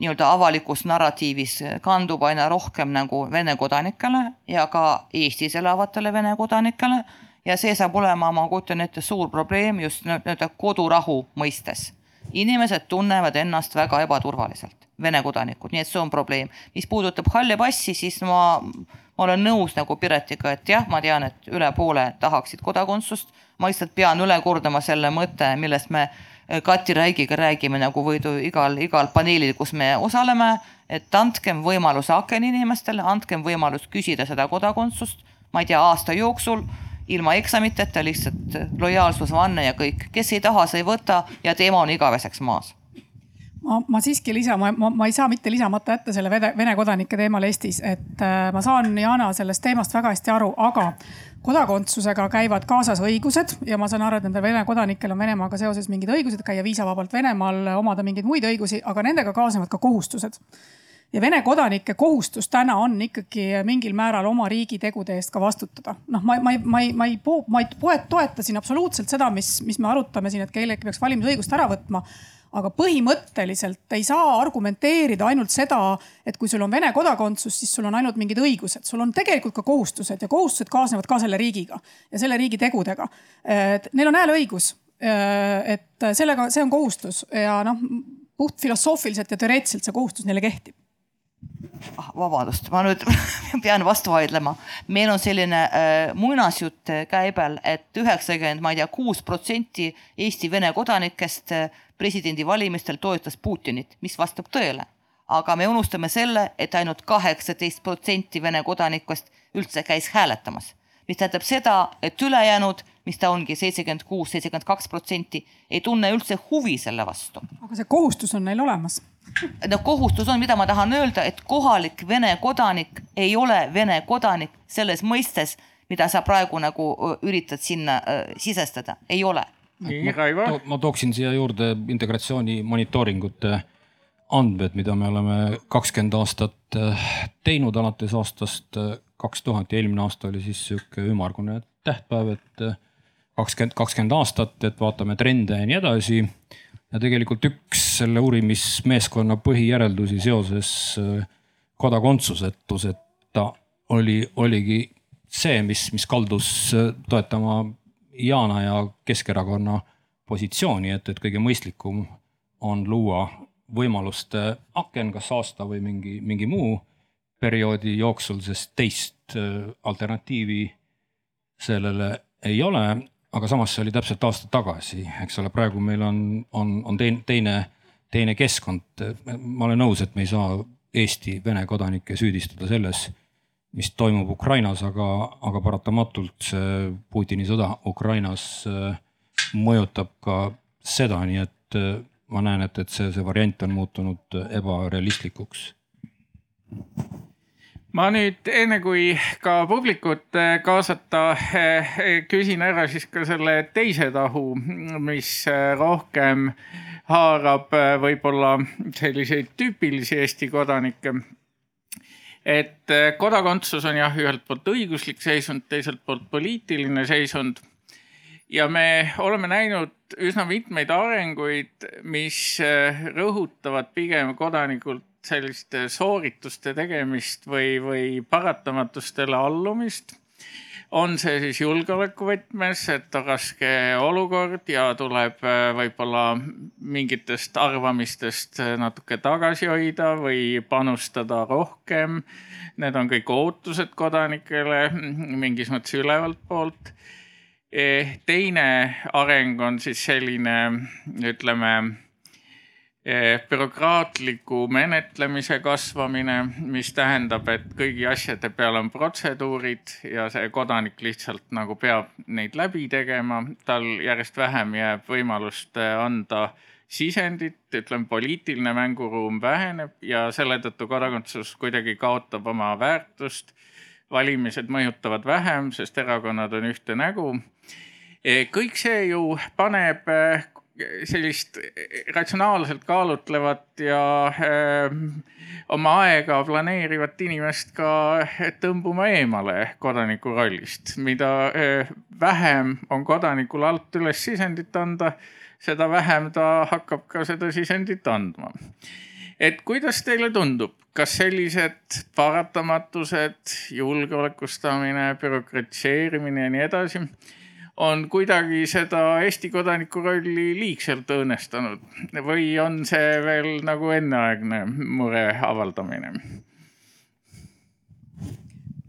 F: nii-öelda avalikus narratiivis kandub aina rohkem nagu Vene kodanikele ja ka Eestis elavatele Vene kodanikele ja see saab olema, ma kujutan ette, suur probleem just nii-öelda kodurahu mõistes. inimesed tunnevad ennast väga ebaturvaliselt Vene kodanikud, nii et see on probleem. mis puudutab halle passi, siis ma, ma olen nõus nagu Piretiga, et jah, ma tean, et üle poole tahaksid kodakondsust. ma lihtsalt pean üle kordama selle mõtte, millest me Kati Raigiga räägime nagu võidu igal, igal paneelil, kus me osaleme, et andkem võimalus aken inimestele, andkem võimalus küsida seda kodakondsust, ma ei tea, aasta jooksul ilma eksamiteta, lihtsalt lojaalsusvanne ja kõik, kes ei taha, see ei võta ja teema on igaveseks maas
E: ma, ma siiski lisa, ma, ma, ma ei saa mitte lisamata jätta selle Vene, Vene kodanike teemal Eestis, et äh, ma saan, Jana, sellest teemast väga hästi aru, aga kodakondsusega käivad kaasas õigused ja ma saan aru, et nendel Vene kodanikel on Venemaaga seoses mingid õigused, käia viisavabalt Venemaal, omada mingeid muid õigusi, aga nendega kaasnevad ka kohustused ja Vene kodanike kohustus täna on ikkagi mingil määral oma riigi tegude eest ka vastutada. noh, ma, ma ma ei, ma ei, ma ei toeta siin absoluutselt seda, mis, mis me arutame siin, et kellelgi peaks valimisõigust ära võtma aga põhimõtteliselt ei saa argumenteerida ainult seda, et kui sul on Vene kodakondsus, siis sul on ainult mingid õigused, sul on tegelikult ka kohustused ja kohustused kaasnevad ka selle riigiga ja selle riigi tegudega. Neil on hääleõigus, et sellega, see on kohustus ja noh, puht filosoofiliselt ja teoreetiliselt see kohustus neile kehtib
F: ah, vabandust, ma nüüd pean vastu vaidlema. meil on selline äh, muinasjutt käibel et, et üheksakümmend, ma ei tea, kuus protsenti Eesti Vene kodanikest äh, presidendivalimistel toetas Putinit, mis vastab tõele. aga me unustame selle, et ainult kaheksateist protsenti Vene kodanikest üldse käis hääletamas, mis tähendab seda, et ülejäänud mis ta ongi, seitsekümmend kuus, seitsekümmend kaks protsenti, ei tunne üldse huvi selle vastu.
E: aga see kohustus on neil olemas
F: no kohustus on, mida ma tahan öelda, et kohalik Vene kodanik ei ole Vene kodanik selles mõistes, mida sa praegu nagu üritad sinna sisestada, ei ole.
B: Nii, Raivo.
C: ma tooksin siia juurde integratsiooni monitooringute andmed, mida me oleme kakskümmend aastat teinud alates aastast kaks tuhat ja eelmine aasta oli siis sihuke ümmargune tähtpäev, et kakskümmend, kakskümmend aastat, et vaatame trende ja nii edasi ja tegelikult üks selle uurimismeeskonna põhijäreldusi seoses kodakondsusetuseta oli, oligi see, mis, mis kaldus toetama Yana ja Keskerakonna positsiooni, et, et kõige mõistlikum on luua võimaluste aken, kas aasta või mingi, mingi muu perioodi jooksul, sest teist äh, alternatiivi sellele ei ole aga samas see oli täpselt aasta tagasi, eks ole, praegu meil on, on, on teine, teine, teine keskkond. ma olen nõus, et me ei saa Eesti Vene kodanikke süüdistada selles, mis toimub Ukrainas, aga, aga paratamatult see Putini sõda Ukrainas äh, mõjutab ka seda, nii et äh, ma näen, et, et see, see variant on muutunud ebarealistlikuks
B: ma nüüd enne kui ka publikut eh, kaasata, küsin ära siis ka selle teise tahu, mis rohkem haarab võib-olla selliseid tüüpilisi Eesti kodanikke. Et kodakondsus on jah, ühelt poolt õiguslik seisund, teiselt poolt poliitiline seisund. ja me oleme näinud üsna mitmeid arenguid, mis rõhutavad pigem kodanikult selliste soorituste tegemist või, või paratamatustele allumist on see siis julgeoleku võtmes, et on raske olukord ja tuleb äh, võib-olla mingitest arvamistest äh, natuke tagasi hoida või panustada rohkem. Need on kõik ootused kodanikele mingis mõttes ülevalt poolt. Eh, teine areng on siis selline, ütleme bürokraatliku menetlemise kasvamine, mis tähendab, et kõigi asjade peal on protseduurid ja see kodanik lihtsalt nagu peab neid läbi tegema, tal järjest vähem jääb võimalust eh, anda sisendit, ütleme, poliitiline mänguruum väheneb ja selle tõttu kodakondsus kuidagi kaotab oma väärtust. valimised mõjutavad vähem, sest erakonnad on ühte nägu. Eh, kõik see ju paneb sellist ratsionaalselt kaalutlevat ja äh, oma aega planeerivat inimest ka tõmbuma eemale kodaniku rollist, mida äh, vähem on kodanikul alt üles sisendit anda, seda vähem ta hakkab ka seda sisendit andma. et kuidas teile tundub, kas sellised paratamatused, julgeolekustamine, bürokratiseerimine ja nii edasi on kuidagi seda Eesti kodaniku rolli liigselt õõnestanud või on see veel nagu enneaegne mure avaldamine?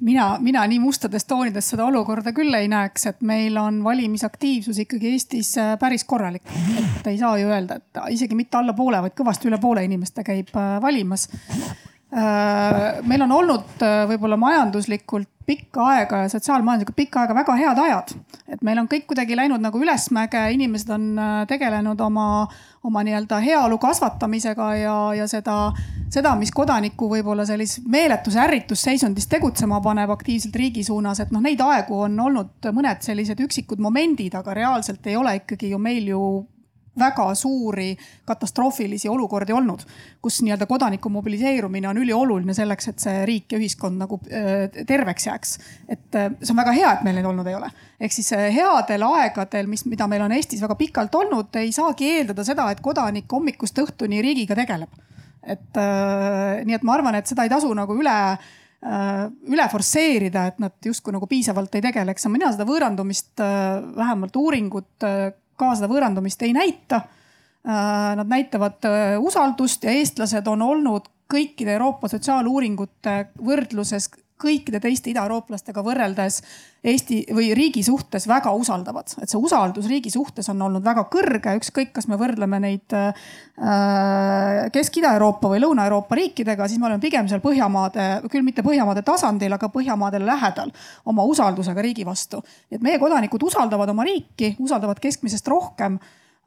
E: mina, mina nii mustades toonides seda olukorda küll ei näeks, et meil on valimisaktiivsus ikkagi Eestis äh, päris korralik. et ei saa ju öelda, et isegi mitte alla poole, vaid kõvasti üle poole inimeste käib äh, valimas. Äh, meil on olnud võib-olla majanduslikult pikka aega ja sotsiaalmajanduslikult pikka aega väga head ajad. et meil on kõik kuidagi läinud nagu ülesmäge, inimesed on äh, tegelenud oma, oma nii-öelda heaolu kasvatamisega ja, ja seda, seda, mis kodanikku võib-olla sellises meeletus ärritusseisundis tegutsema paneb aktiivselt riigi suunas, et noh, neid aegu on olnud mõned sellised üksikud momendid, aga reaalselt ei ole ikkagi ju meil ju väga suuri katastroofilisi olukordi olnud, kus nii-öelda kodaniku mobiliseerumine on ülioluline selleks, et see riik ja ühiskond nagu terveks jääks. et see on väga hea, et meil neid olnud ei ole. ehk siis headel aegadel, mis, mida meil on Eestis väga pikalt olnud, ei saagi eeldada seda, et kodanik hommikust õhtuni riigiga tegeleb. et nii, et ma arvan, et seda ei tasu nagu üle üle forsseerida, et nad justkui nagu piisavalt ei tegeleks mina seda võõrandumist, vähemalt uuringud ka seda võõrandumist ei näita. Äh, nad näitavad äh, usaldust ja eestlased on olnud kõikide Euroopa sotsiaaluuringute võrdluses kõikide teiste idaeurooplastega võrreldes Eesti või riigi suhtes väga usaldavad. et see usaldus riigi suhtes on olnud väga kõrge, ükskõik, kas me võrdleme neid äh, Kesk-Ida-Euroopa või Lõuna-Euroopa riikidega, siis me oleme pigem seal Põhjamaade, küll mitte Põhjamaade tasandil, aga Põhjamaadele lähedal oma usaldusega riigi vastu. et meie kodanikud usaldavad oma riiki, usaldavad keskmisest rohkem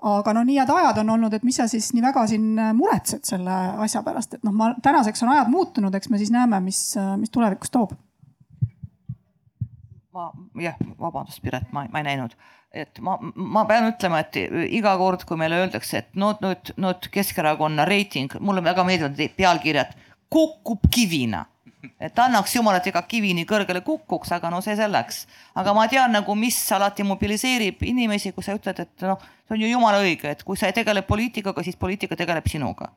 E: aga no nii head ajad on olnud, et mis sa siis nii väga siin muretsed selle asja pärast, et noh, ma tänaseks on ajad muutunud, eks me siis näeme, mis, mis tulevikus toob.
F: ma jah, vabandust, Piret, ma, ma ei näinud, et ma, ma pean ütlema, et iga kord, kui meile öeldakse, et no nüüd, nüüd Keskerakonna reiting, mulle väga meeldivad pealkirjad, kukub kivina et annaks jumal, et ega kivi nii kõrgele kukuks, aga no see selleks. aga ma tean nagu, mis alati mobiliseerib inimesi, kui sa ütled, et noh, see on ju jumala õige, et kui sa ei tegele poliitikaga, siis poliitika tegeleb sinuga.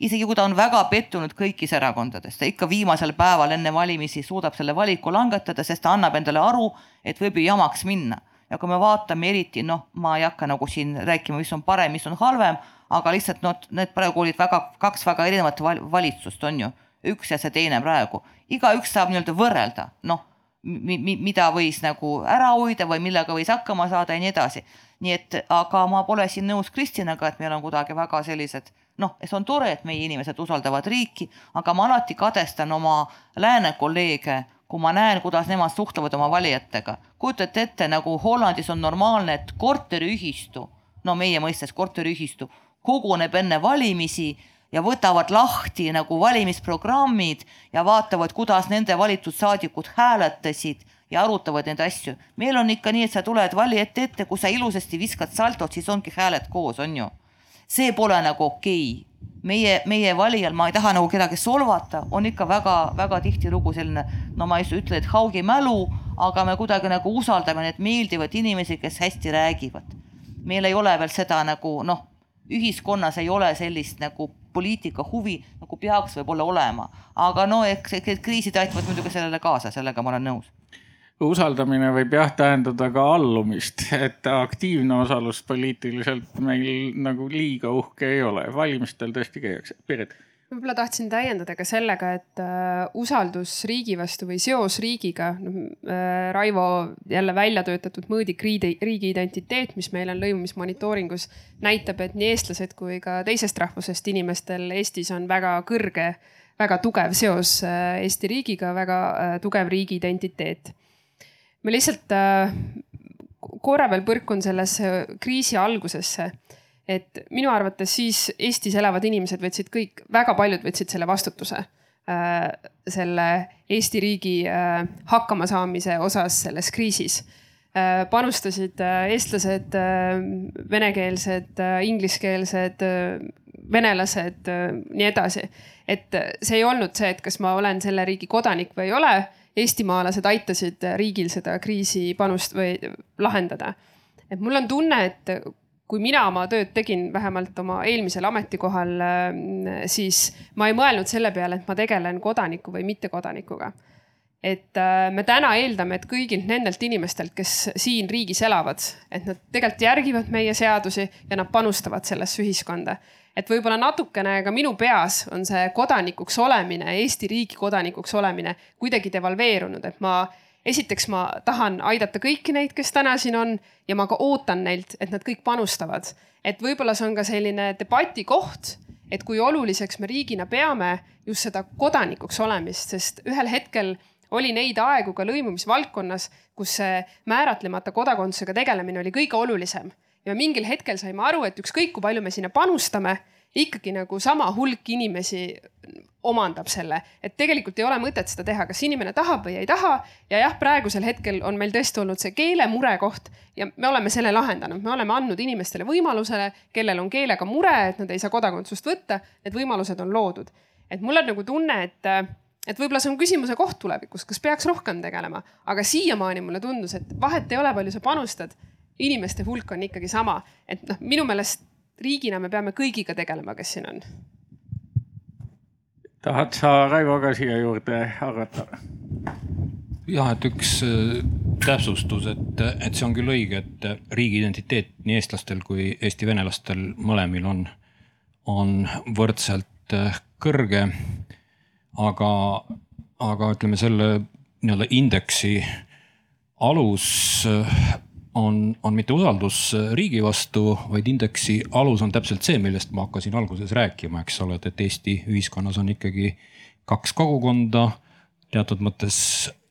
F: isegi kui ta on väga pettunud kõigis erakondades, ta ikka viimasel päeval enne valimisi suudab selle valiku langetada, sest ta annab endale aru, et võib ju jamaks minna. ja kui me vaatame eriti, noh, ma ei hakka nagu siin rääkima, mis on parem, mis on halvem, aga lihtsalt noh, need praegu olid väga, kaks väga erinevat valitsust, on ju üks ja see teine praegu. igaüks saab nii-öelda võrrelda, noh, mida võis nagu ära hoida või millega võis hakkama saada ja nii edasi. nii et, aga ma pole siin nõus Kristinaga, et meil on kuidagi väga sellised noh, see on tore, et meie inimesed usaldavad riiki, aga ma alati kadestan oma lääne kolleege, kui ma näen, kuidas nemad suhtlevad oma valijatega. kujutate ette, nagu Hollandis on normaalne, et korteriühistu, no meie mõistes korteriühistu, koguneb enne valimisi ja võtavad lahti nagu valimisprogrammid ja vaatavad, kuidas nende valitud saadikud hääletasid ja arutavad neid asju. meil on ikka nii, et sa tuled vali ette ette, kui sa ilusasti viskad saltot, siis ongi hääled koos, on ju. see pole nagu okei okay. meie, meie valijal, ma ei taha nagu kedagi solvata, on ikka väga-väga tihtilugu selline, no ma ei ütle, et haugi mälu, aga me kuidagi nagu usaldame neid meeldivaid inimesi, kes hästi räägivad. meil ei ole veel seda nagu noh, ühiskonnas ei ole sellist nagu poliitika huvi nagu peaks võib-olla olema. aga no eks, eks kriisid aitavad muidugi sellele kaasa, sellega ma olen nõus
B: usaldamine võib jah tähendada ka allumist, et aktiivne osalus poliitiliselt meil nagu liiga uhke ei ole, valimistel tõesti käiakse. Piret
D: võib-olla tahtsin täiendada ka sellega, et äh, usaldus riigi vastu või seos riigiga, noh äh, Raivo jälle välja töötatud mõõdik riigi, riigi identiteet, mis meil on lõimumismonitooringus, näitab, et nii eestlased kui ka teisest rahvusest inimestel Eestis on väga kõrge, väga tugev seos äh, Eesti riigiga, väga tugev riigi identiteet. ma lihtsalt korra veel põrkun sellesse kriisi algusesse et minu arvates siis Eestis elavad inimesed võtsid kõik, väga paljud võtsid selle vastutuse äh, selle Eesti riigi äh, hakkamasaamise osas selles kriisis äh,. panustasid äh, eestlased äh,, venekeelsed, äh, ingliskeelsed, venelased, nii edasi. et see ei olnud see, et kas ma olen selle riigi kodanik või ei ole. eestimaalased aitasid riigil seda kriisi panust või lahendada. et mul on tunne, et kui mina oma tööd tegin, vähemalt oma eelmisel ametikohal, äh, siis ma ei mõelnud selle peale, et ma tegelen kodaniku või mittekodanikuga. et äh, me täna eeldame, et kõigilt nendelt inimestelt, kes siin riigis elavad, et nad tegelikult järgivad meie seadusi ja nad panustavad sellesse ühiskonda. et võib-olla natukene ka minu peas on see kodanikuks olemine, Eesti riigi kodanikuks olemine kuidagi devalveerunud, et ma esiteks ma tahan aidata kõiki neid, kes täna siin on ja ma ka ootan neilt, et nad kõik panustavad. et võib-olla see on ka selline debati koht, et kui oluliseks me riigina peame just seda kodanikuks olemist, sest ühel hetkel oli neid aegu ka lõimumisvaldkonnas, kus see määratlemata kodakondsusega tegelemine oli kõige olulisem ja mingil hetkel saime aru, et ükskõik kui palju me sinna panustame, ikkagi nagu sama hulk inimesi omandab selle, et tegelikult ei ole mõtet seda teha, kas inimene tahab või ei taha. ja jah, praegusel hetkel on meil tõesti olnud see keele murekoht ja me oleme selle lahendanud, me oleme andnud inimestele võimalusele, kellel on keelega mure, et nad ei saa kodakondsust võtta, need võimalused on loodud. et mul on nagu tunne, et, et võib-olla see on küsimuse koht tulevikus, kas peaks rohkem tegelema, aga siiamaani mulle tundus, et vahet ei ole, palju sa panustad. inimeste hulk on ikkagi sama, et noh, minu meelest riigina me peame kõigiga tegelema, kes siin on
B: tahad sa, Raivo, ka siia juurde arvata?
C: jah, et üks äh, täpsustus, et, et see on küll õige, et riigiidentiteet nii eestlastel kui eesti venelastel mõlemil on, on võrdselt äh, kõrge. aga, aga ütleme selle nii-öelda indeksi alus äh, on, on mitte usaldus riigi vastu, vaid indeksi alus on täpselt see, millest ma hakkasin alguses rääkima, eks ole, et Eesti ühiskonnas on ikkagi kaks kogukonda, teatud mõttes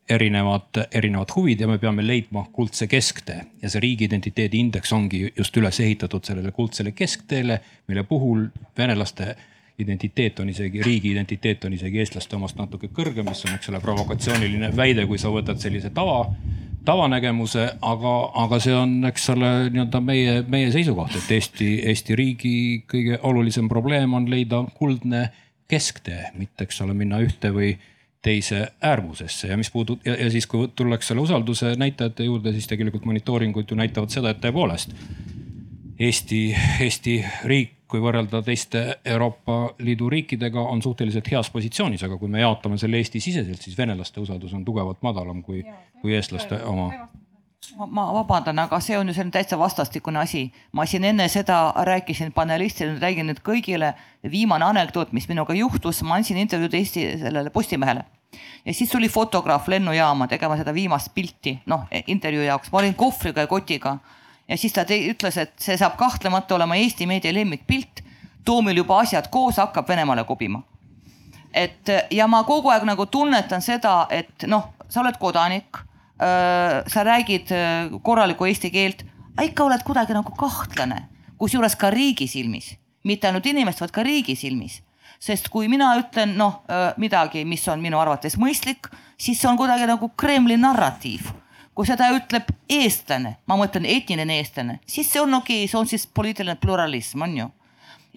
C: erinevad, erinevad huvid ja me peame leidma kuldse kesktee ja see riigiidentiteedi indeks ongi just üles ehitatud sellele kuldsele keskteele, mille puhul venelaste identiteet on isegi, riigi identiteet on isegi eestlaste omast natuke kõrgem, mis on, eks ole, provokatsiooniline väide, kui sa võtad sellise tava tavanägemuse, aga, aga see on, eks ole, nii-öelda meie, meie seisukoht, et Eesti, Eesti riigi kõige olulisem probleem on leida kuldne kesktee, mitte, eks ole, minna ühte või teise äärmusesse. Ja mis puudub ja, ja siis, kui tullakse selle usalduse näitajate juurde, siis tegelikult monitooringud ju näitavad seda, et tõepoolest Eesti, Eesti riik kui võrrelda teiste Euroopa Liidu riikidega, on suhteliselt heas positsioonis, aga kui me jaotame selle Eesti-siseselt, siis venelaste usaldus on tugevalt madalam kui, kui eestlaste oma
F: ma vabandan, aga see on ju selline täitsa vastastikune asi. ma siin enne seda rääkisin panelistidele, nüüd räägin nüüd kõigile. viimane anekdoot, mis minuga juhtus, ma andsin intervjuud Eesti sellele Postimehele ja siis tuli fotograaf lennujaama tegema seda viimast pilti, noh intervjuu jaoks, ma olin kohvriga ja kotiga ja siis ta ütles, et see saab kahtlemata olema Eesti meedia lemmikpilt. too meil juba asjad koos, hakkab Venemaale kobima. et ja ma kogu aeg nagu tunnetan seda, et noh, sa oled kodanik, sa räägid korralikku eesti keelt, ikka oled kuidagi nagu kahtlane, kusjuures ka riigi silmis, mitte ainult inimeste, vaid ka riigi silmis. Sest kui mina ütlen noh midagi, mis on minu arvates mõistlik, siis see on kuidagi nagu Kremli narratiiv. Kui seda ütleb eestlane, ma mõtlen etniline eestlane, siis see on okei okay,, see on siis poliitiline pluralism, on ju.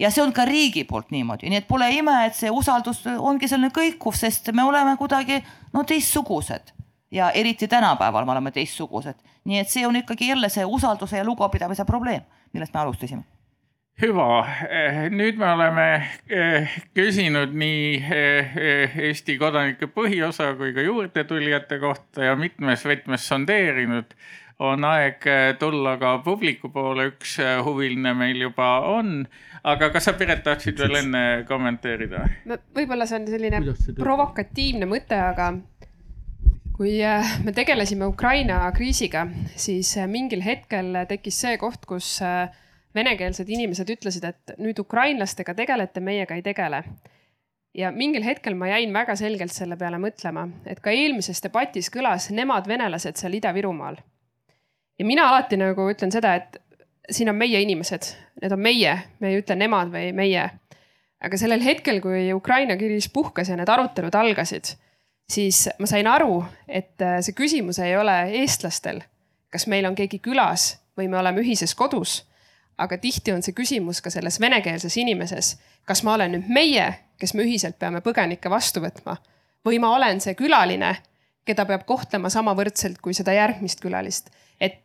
F: ja see on ka riigi poolt niimoodi, nii et pole ime, et see usaldus ongi selline kõikuv, sest me oleme kuidagi no teistsugused ja eriti tänapäeval me oleme teistsugused. nii et see on ikkagi jälle see usalduse ja lugupidamise probleem, millest me alustasime
B: hüva, nüüd me oleme eh, küsinud nii eh, Eesti kodanike põhiosa kui ka juurdetulijate kohta ja mitmes võtmes sondeerinud. on aeg eh, tulla ka publiku poole, üks huviline meil juba on. aga kas sa, Piret, tahtsid veel enne kommenteerida?
D: võib-olla see on selline provokatiivne mõte, aga kui me tegelesime Ukraina kriisiga, siis mingil hetkel tekkis see koht, kus äh, venekeelsed inimesed ütlesid, et nüüd ukrainlastega tegelete, meiega ei tegele. ja mingil hetkel ma jäin väga selgelt selle peale mõtlema, et ka eelmises debatis kõlas nemad, venelased seal Ida-Virumaal. ja mina alati nagu ütlen seda, et siin on meie inimesed, need on meie, me ei ütle nemad või meie. aga sellel hetkel, kui Ukraina kriis puhkes ja need arutelud algasid, siis ma sain aru, et see küsimus ei ole eestlastel, kas meil on keegi külas või me oleme ühises kodus? Aga tihti on see küsimus ka selles venekeelses inimeses, kas ma olen nüüd meie, kes me ühiselt peame põgenikke vastu võtma? Või ma olen see külaline, keda peab kohtlema samavõrdselt kui seda järgmist külalist. et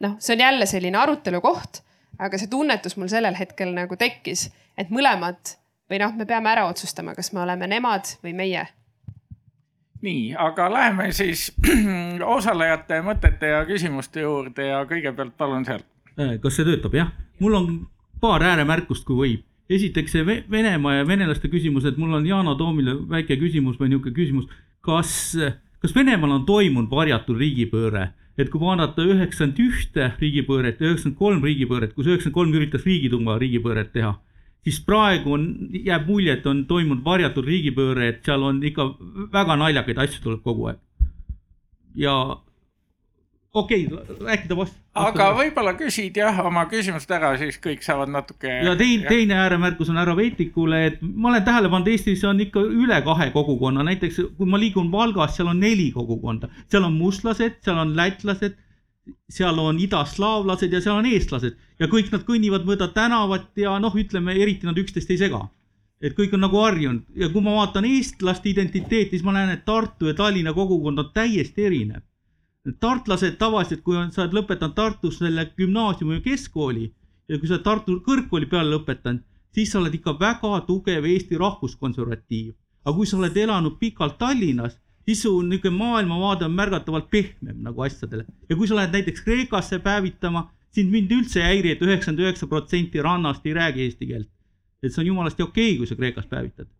D: noh, see on jälle selline arutelu koht, aga see tunnetus mul sellel hetkel nagu tekkis, et mõlemad või noh, me peame ära otsustama, kas me oleme nemad või meie
B: nii, aga läheme siis osalejate mõtete ja küsimuste juurde ja kõigepealt palun sealt.
G: kas see töötab, jah? mul on paar ääremärkust, kui võib. esiteks see Venemaa ja venelaste küsimus, et mul on Yana Toomile väike küsimus või niisugune küsimus, kas, kas Venemaal on toimunud varjatud riigipööre? et kui vaadata üheksakümmend ühte riigipööret ja üheksakümmend kolm riigipööret, kus üheksakümmend kolm üritas Riigiduuma riigipööret teha, siis praegu on, jääb mulje, et on toimunud varjatud riigipööre, et seal on ikka väga naljakaid asju tuleb kogu aeg. ja okei okay,, rääkida vastu.
B: aga võib-olla küsid jah oma küsimust ära, siis kõik saavad natuke.
G: ja teine, teine ääremärkus on härra Veitikule, et ma olen tähele pannud, Eestis on ikka üle kahe kogukonna, näiteks kui ma liigun Valgas, seal on neli kogukonda, seal on mustlased, seal on lätlased, seal on idaslaavlased ja seal on eestlased ja kõik nad kõnnivad mööda tänavat ja noh, ütleme eriti nad üksteist ei sega et kõik on nagu harjunud ja kui ma vaatan eestlaste identiteeti, siis ma näen, et Tartu ja Tallinna kogukond on täiesti erinev tartlased tavaliselt, kui on, sa oled lõpetanud Tartus selle gümnaasiumi või keskkooli ja kui sa oled Tartu kõrgkooli peale lõpetanud, siis sa oled ikka väga tugev Eesti rahvuskonservatiiv. aga kui sa oled elanud pikalt Tallinnas, siis su niisugune maailmavaade on märgatavalt pehmem nagu asjadele ja kui sa lähed näiteks Kreekasse päevitama, sind mind üldse ei häiri et, et üheksakümmend üheksa protsenti rannast ei räägi eesti keelt. et see on jumalasti okei okay,, kui sa Kreekas päevitad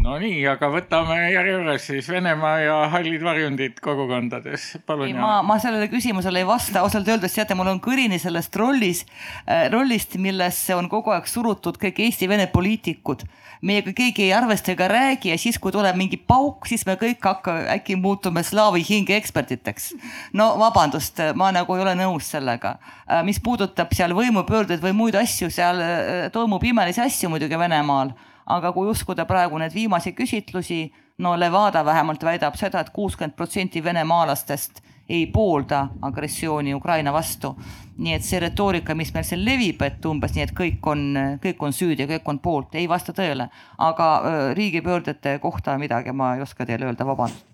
B: no nii, aga võtame järjekorras siis Venemaa ja hallid varjundid kogukondades, palun.
F: ma, ma sellele küsimusele ei vasta, ausalt öeldes teate, mul on kõrini sellest rollis äh,, rollist, millesse on kogu aeg surutud kõik Eesti-Vene poliitikud. meiega keegi ei arvesta ega räägi ja siis, kui tuleb mingi pauk, siis me kõik hakka, äkki muutume slaavi hinge ekspertideks. no vabandust, ma nagu ei ole nõus sellega äh,. mis puudutab seal võimupöördeid või muid asju, seal äh, toimub imelisi asju muidugi Venemaal aga kui uskuda praegu neid viimaseid küsitlusi, no Levada vähemalt väidab seda et, et kuuskümmend protsenti venemaalastest ei poolda agressiooni Ukraina vastu. nii et see retoorika, mis meil siin levib, et umbes nii, et kõik on, kõik on süüdi ja kõik on poolt, ei vasta tõele. aga riigipöördete kohta midagi ma ei oska teile öelda, vabandust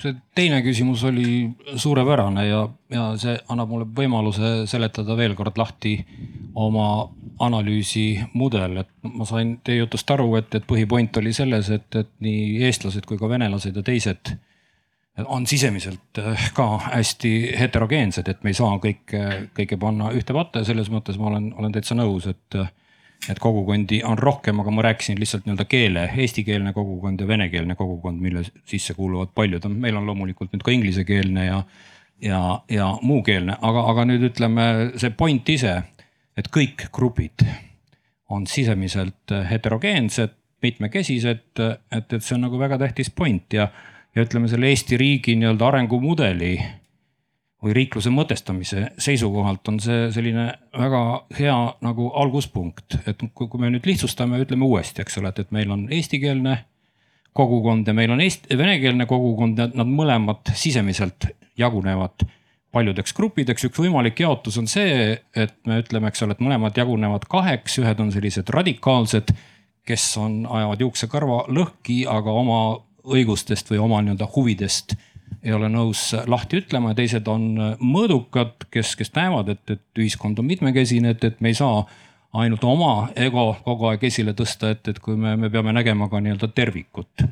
C: see teine küsimus oli suurepärane ja, ja see annab mulle võimaluse seletada veel kord lahti oma analüüsi mudel, et ma sain teie jutust aru, et, et põhipoint oli selles, et, et nii eestlased kui ka venelased ja teised on sisemiselt eh, ka hästi heterogeensed, et me ei saa kõike, kõike panna ühte patta. Ja selles mõttes ma olen, olen täitsa nõus, et et kogukondi on rohkem, aga ma rääkisin lihtsalt nii-öelda keele, eestikeelne kogukond ja venekeelne kogukond, mille sisse kuuluvad paljud, meil on loomulikult nüüd ka inglisekeelne ja, ja, ja muukeelne, aga, aga nüüd ütleme see point ise, et kõik grupid on sisemiselt heterogeensed, mitmekesised, et, et see on nagu väga tähtis point ja, ja ütleme selle Eesti riigi nii-öelda arengumudeli või riikluse mõtestamise seisukohalt on see selline väga hea nagu alguspunkt, et kui, kui me nüüd lihtsustame, ütleme uuesti, eks ole, et, et meil on eestikeelne kogukond ja meil on eesti, venekeelne kogukond, nad mõlemad sisemiselt jagunevad paljudeks gruppideks. üks võimalik jaotus on see, et me ütleme, eks ole, et mõlemad jagunevad kaheks, ühed on sellised radikaalsed, kes on, ajavad juuksekarva lõhki, aga oma õigustest või oma nii-öelda huvidest ei ole nõus lahti ütlema ja teised on mõõdukad, kes, kes näevad, et, et ühiskond on mitmekesine, et, et me ei saa ainult oma ego kogu aeg esile tõsta, et, et kui me, me peame nägema ka nii-öelda tervikut.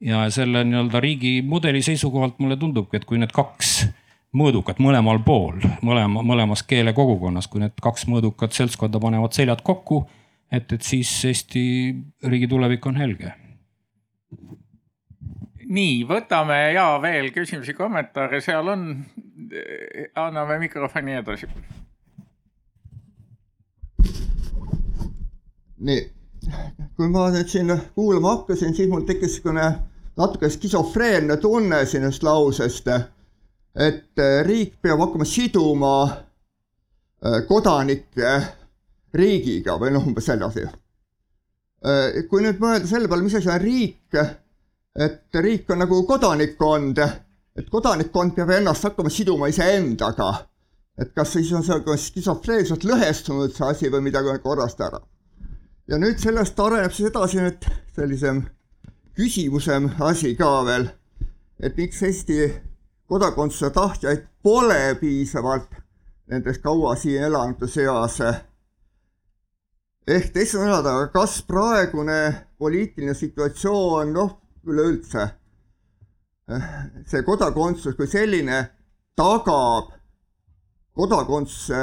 C: ja selle nii-öelda riigi mudeli seisukohalt mulle tundubki, et kui need kaks mõõdukat mõlemal pool, mõlema, mõlemas keelekogukonnas, kui need kaks mõõdukat seltskonda panevad seljad kokku, et, et siis Eesti riigi tulevik on helge.
B: Nii, võtame ja veel küsimusi, kommentaare, seal on. anname mikrofoni edasi
H: nii, kui ma nüüd siin kuulama hakkasin, siis mul tekkis niisugune natuke skisofreenne tunne sellest lausest, et riik peab hakkama siduma äh, kodanikke riigiga või noh, umbes sedasi. Äh, kui nüüd mõelda selle peale, mis asi on riik, et riik on nagu kodanikkond, et kodanikkond peab ennast hakkama siduma iseendaga. et kas siis on see skisofreenselt lõhestunud see asi või midagi on korrast ära ja nüüd sellest areneb siis edasi nüüd sellisem küsimusem asi ka veel, et miks Eesti kodakondsuse tahtjaid pole piisavalt nendes kaua siin elanute seas. ehk teiste sõnadega, kas praegune poliitiline situatsioon, noh, üleüldse see kodakondsus kui selline tagab kodakondsuse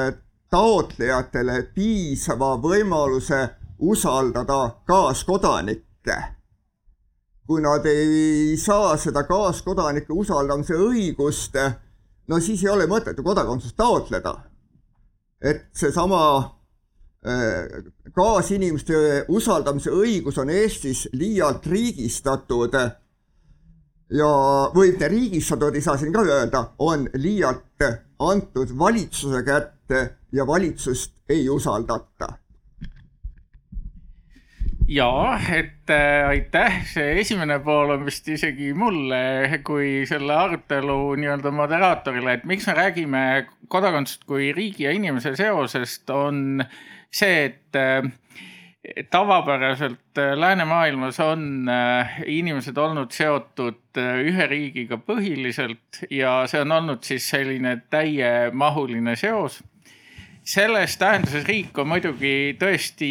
H: taotlejatele piisava võimaluse usaldada kaaskodanikke. kui nad ei saa seda kaaskodanike usaldamise õigust, no siis ei ole mõtet ju kodakondsust taotleda. et seesama kaasinimeste usaldamise õigus on Eestis liialt riigistatud. Ja, või mitte riigistatud, ei saa siin ka öelda, on liialt antud valitsuse kätte ja valitsust ei usaldata.
B: Ja, et äh, aitäh, see esimene pool on vist isegi mulle kui selle arutelu nii-öelda moderaatorile, et miks me räägime kodakondsust kui riigi ja inimese seosest, on see, et äh, tavapäraselt äh, läänemaailmas on inimesed olnud seotud ühe riigiga põhiliselt ja see on olnud siis selline täiemahuline seos selles tähenduses riik on muidugi tõesti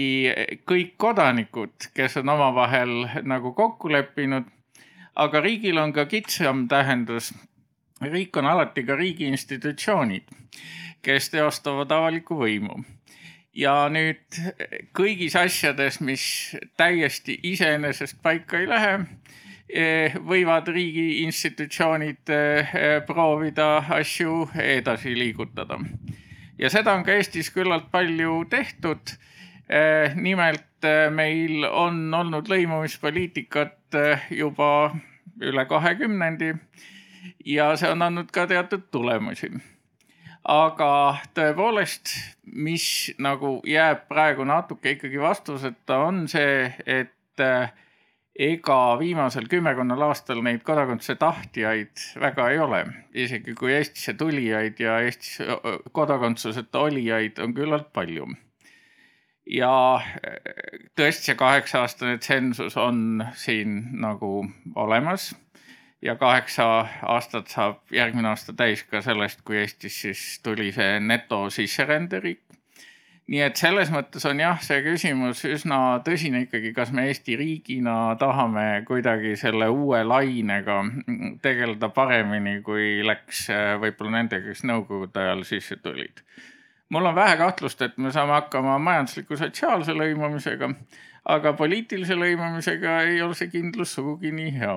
B: kõik kodanikud, kes on omavahel nagu kokku leppinud. aga riigil on ka kitsam tähendus. riik on alati ka riigi institutsioonid, kes teostavad avalikku võimu. Ja nüüd kõigis asjades, mis täiesti iseenesest paika ei lähe eh, võivad riigi institutsioonid eh, proovida asju edasi liigutada ja seda on ka Eestis küllalt palju tehtud. Eh, nimelt meil on olnud lõimumispoliitikat juba üle kahekümnendi ja see on andnud ka teatud tulemusi. Aga tõepoolest, mis nagu jääb praegu natuke ikkagi vastuseta, on see, et ega viimasel kümmekonnal aastal neid kodakondsuse tahtjaid väga ei ole. isegi kui Eestisse tulijaid ja Eestis kodakondsuseta olijaid on küllalt palju. ja tõesti, see kaheksa-aastane tsensus on siin nagu olemas ja kaheksa aastat saab järgmine aasta täis ka sellest, kui Eestis siis tuli see netosisseränderiik nii et selles mõttes on jah, see küsimus üsna tõsine ikkagi, kas me Eesti riigina tahame kuidagi selle uue lainega tegeleda paremini, kui läks äh, võib-olla nendega, kes nõukogude ajal sisse tulid. mul on vähe kahtlust, et me saame hakkama majandusliku sotsiaalse lõimumisega, aga poliitilise lõimumisega ei ole see kindlus sugugi nii hea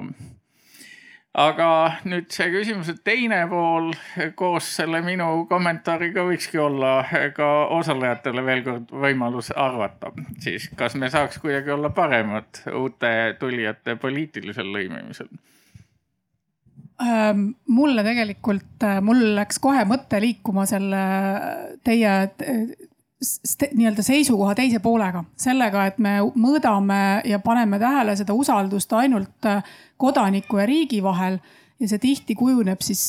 B: aga nüüd see küsimuse teine pool koos selle minu kommentaariga võikski olla ka osalejatele veel kord võimalus arvata, siis kas me saaks kuidagi olla paremad uute tulijate poliitilisel lõimimisel?
E: Mulle tegelikult, mul läks kohe mõte liikuma selle teie nii-öelda seisukoha teise poolega, sellega, et me mõõdame ja paneme tähele seda usaldust ainult äh, kodaniku ja riigi vahel. ja see tihti kujuneb siis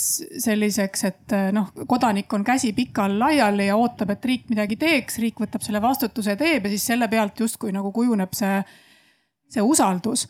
E: selliseks, et äh, noh, kodanik on käsi pikal laiali ja ootab, et riik midagi teeks, riik võtab selle vastutuse ja teeb ja siis selle pealt justkui nagu kujuneb see, see usaldus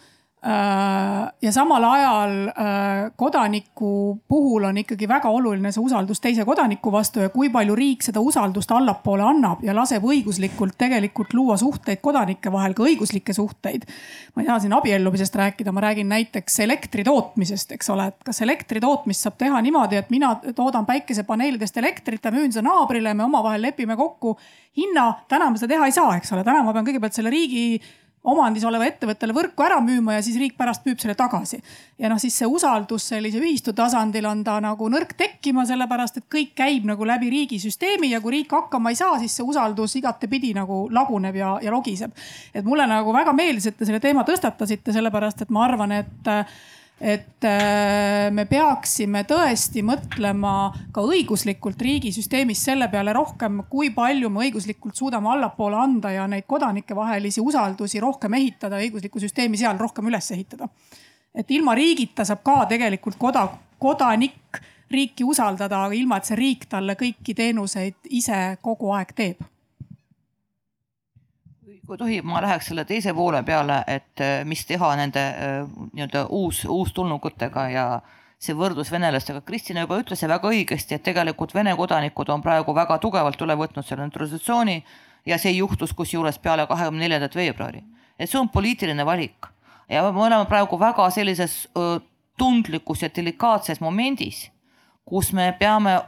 E: ja samal ajal äh, kodaniku puhul on ikkagi väga oluline see usaldus teise kodaniku vastu ja kui palju riik seda usaldust allapoole annab ja laseb õiguslikult tegelikult luua suhteid kodanike vahel, ka õiguslikke suhteid. ma ei taha siin abiellumisest rääkida, ma räägin näiteks elektri tootmisest, eks ole, et kas elektri tootmist saab teha niimoodi, et mina toodan päikesepaneelidest elektrit ja müün seda naabrile, me omavahel lepime kokku hinna. täna ma seda teha ei saa, eks ole, täna ma pean kõigepealt selle riigi omandis oleva ettevõttele võrku ära müüma ja siis riik pärast müüb selle tagasi. ja noh, siis see usaldus sellise ühistu tasandil on ta nagu nõrk tekkima, sellepärast et kõik käib nagu läbi riigisüsteemi ja kui riik hakkama ei saa, siis see usaldus igatepidi nagu laguneb ja, ja logiseb. et mulle nagu väga meeldis, et te selle teema tõstatasite, sellepärast et ma arvan, et et äh, me peaksime tõesti mõtlema ka õiguslikult riigisüsteemis selle peale rohkem, kui palju me õiguslikult suudame allapoole anda ja neid kodanikevahelisi usaldusi rohkem ehitada, õiguslikku süsteemi seal rohkem üles ehitada. et ilma riigita saab ka tegelikult koda, kodanik riiki usaldada, aga ilma, et see riik talle kõiki teenuseid ise kogu aeg teeb
F: kui tohib, ma läheks selle teise poole peale, et äh, mis teha nende äh, nii-öelda uus, uustulnukutega ja see võrdlus venelastega. Kristina juba ütles ja väga õigesti, et tegelikult Vene kodanikud on praegu väga tugevalt üle võtnud selle naturalisatsiooni ja see juhtus kusjuures peale kahekümne neljandat veebruari. et see on poliitiline valik ja me oleme praegu väga sellises tundlikus ja delikaatses momendis, kus me peame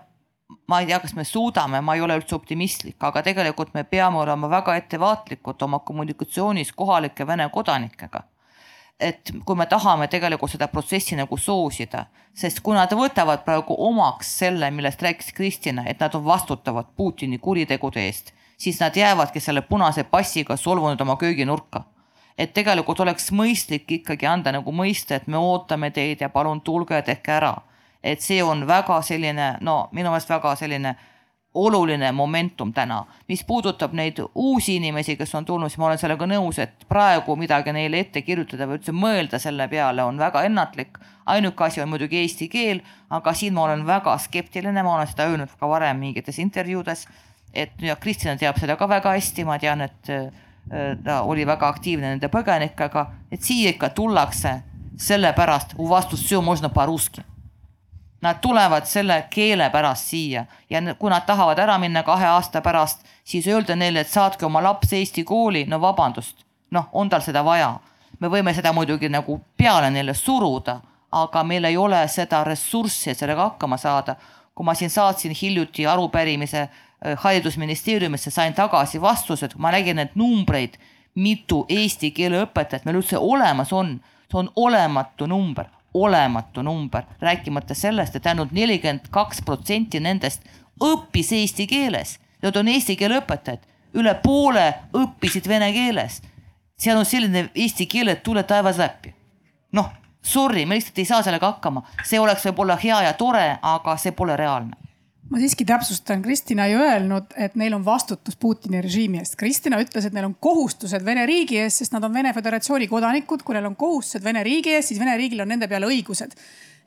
F: ma ei tea, kas me suudame, ma ei ole üldse optimistlik, aga tegelikult me peame olema väga ettevaatlikud oma kommunikatsioonis kohalike Vene kodanikega. et kui me tahame tegelikult seda protsessi nagu soosida, sest kui nad võtavad praegu omaks selle, millest rääkis Kristina, et nad on vastutavad Putini kuritegude eest, siis nad jäävadki selle punase passiga solvunud oma kööginurka et tegelikult oleks mõistlik ikkagi anda nagu mõista, et me ootame teid ja palun tulge, tehke ära et see on väga selline, no minu meelest väga selline oluline momentum täna. mis puudutab neid uusi inimesi, kes on tulnud, siis ma olen sellega nõus, et praegu midagi neile ette kirjutada või üldse mõelda selle peale on väga ennatlik. ainuke asi on muidugi eesti keel, aga siin ma olen väga skeptiline, ma olen seda öelnud ka varem mingites intervjuudes. et ja Kristjan teab seda ka väga hästi, ma tean, et äh, ta oli väga aktiivne nende põgenikega, et siia ikka tullakse sellepärast, u vastus все можно по-русски Nad tulevad selle keele pärast siia ja kui nad tahavad ära minna kahe aasta pärast, siis öelda neile, et saatke oma laps Eesti kooli, no vabandust, noh, on tal seda vaja. me võime seda muidugi nagu peale neile suruda, aga meil ei ole seda ressurssi, et sellega hakkama saada. kui ma siin saatsin hiljuti arupärimise äh, haridusministeeriumisse, sain tagasi vastused, ma nägin neid numbreid, mitu eesti keele õpetajat meil üldse olemas on, see on olematu number olematu number, rääkimata sellest, et ainult nelikümmend kaks protsenti nendest õppis eesti keeles. Nad on eesti keele õpetajad, üle poole õppisid vene keeles. seal on selline eesti keel, et tule taevas läbi. noh, sorry, me lihtsalt ei saa sellega hakkama, see oleks võib-olla hea ja tore, aga see pole reaalne
E: ma siiski täpsustan, Kristina ei öelnud, et neil on vastutus Putini režiimi eest. Kristina ütles, et neil on kohustused Vene riigi ees, sest nad on Vene Föderatsiooni kodanikud. kui neil on kohustused Vene riigi ees, siis Vene riigil on nende peale õigused.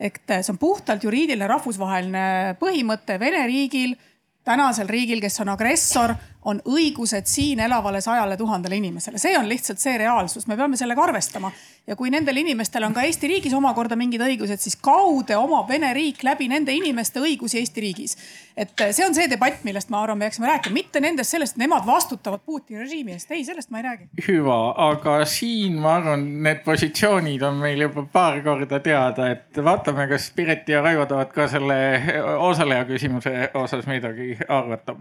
E: ehk see on puhtalt juriidiline rahvusvaheline põhimõte Vene riigil, tänasel riigil, kes on agressor on õigused siin elavale sajale tuhandele inimesele, see on lihtsalt see reaalsus, me peame sellega arvestama. ja kui nendel inimestel on ka Eesti riigis omakorda mingid õigused, siis kaude omab Vene riik läbi nende inimeste õigusi Eesti riigis. et see on see debatt, millest ma arvan, me peaksime rääkima, mitte nendest sellest, nemad vastutavad Putini režiimi eest, ei, sellest ma ei räägi.
B: hüva, aga siin ma arvan, need positsioonid on meil juba paar korda teada, et vaatame, kas Piret ja Raivo tahavad ka selle osaleja küsimuse osas midagi arvata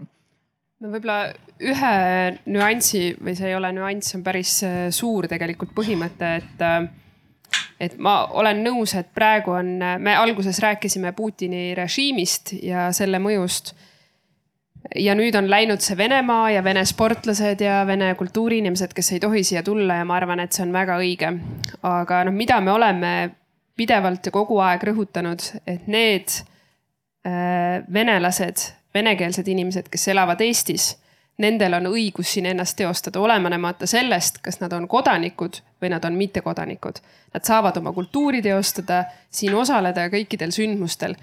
D: no võib-olla ühe nüansi või see ei ole nüanss, on päris äh, suur tegelikult põhimõte, et äh, et ma olen nõus, et praegu on, me alguses rääkisime Putini režiimist ja selle mõjust. ja nüüd on läinud see Venemaa ja Vene sportlased ja Vene kultuuriinimesed, kes ei tohi siia tulla ja ma arvan, et see on väga õige. aga noh, mida me oleme pidevalt ja kogu aeg rõhutanud, et need äh, venelased venekeelsed inimesed, kes elavad Eestis, nendel on õigus siin ennast teostada, olenemata sellest, kas nad on kodanikud või nad on mittekodanikud. Nad saavad oma kultuuri teostada, siin osaleda kõikidel sündmustel.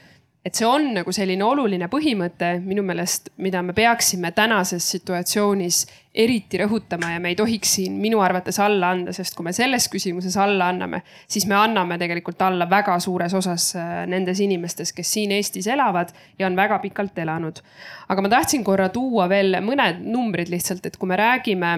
D: et see on nagu selline oluline põhimõte minu meelest, mida me peaksime tänases situatsioonis eriti rõhutama ja me ei tohiks siin minu arvates alla anda, sest kui me selles küsimuses alla anname, siis me anname tegelikult alla väga suures osas äh, nendes inimestes, kes siin Eestis elavad ja on väga pikalt elanud. aga ma tahtsin korra tuua veel mõned numbrid lihtsalt, et kui me räägime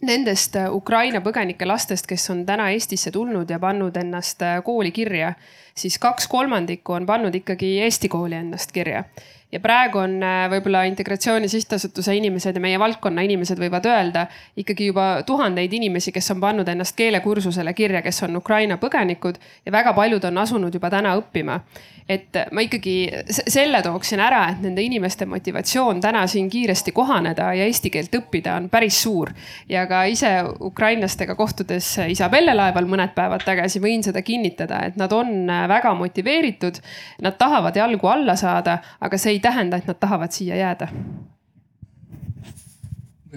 D: nendest äh, Ukraina põgenike lastest, kes on täna Eestisse tulnud ja pannud ennast äh, kooli kirja, siis kaks kolmandikku on pannud ikkagi Eesti kooli ennast kirja. Ja praegu on äh, võib-olla Integratsiooni Sihtasutuse inimesed ja meie valdkonna inimesed võivad öelda ikkagi juba tuhandeid inimesi, kes on pannud ennast keelekursusele kirja, kes on Ukraina põgenikud ja väga paljud on asunud juba täna õppima et ma ikkagi selle tooksin ära, et nende inimeste motivatsioon täna siin kiiresti kohaneda ja eesti keelt õppida on päris suur. ja ka ise ukrainlastega kohtudes Isabelle laeval mõned päevad tagasi võin seda kinnitada, et nad on väga motiveeritud. Nad tahavad jalgu alla saada, aga see ei tähenda, et nad tahavad siia jääda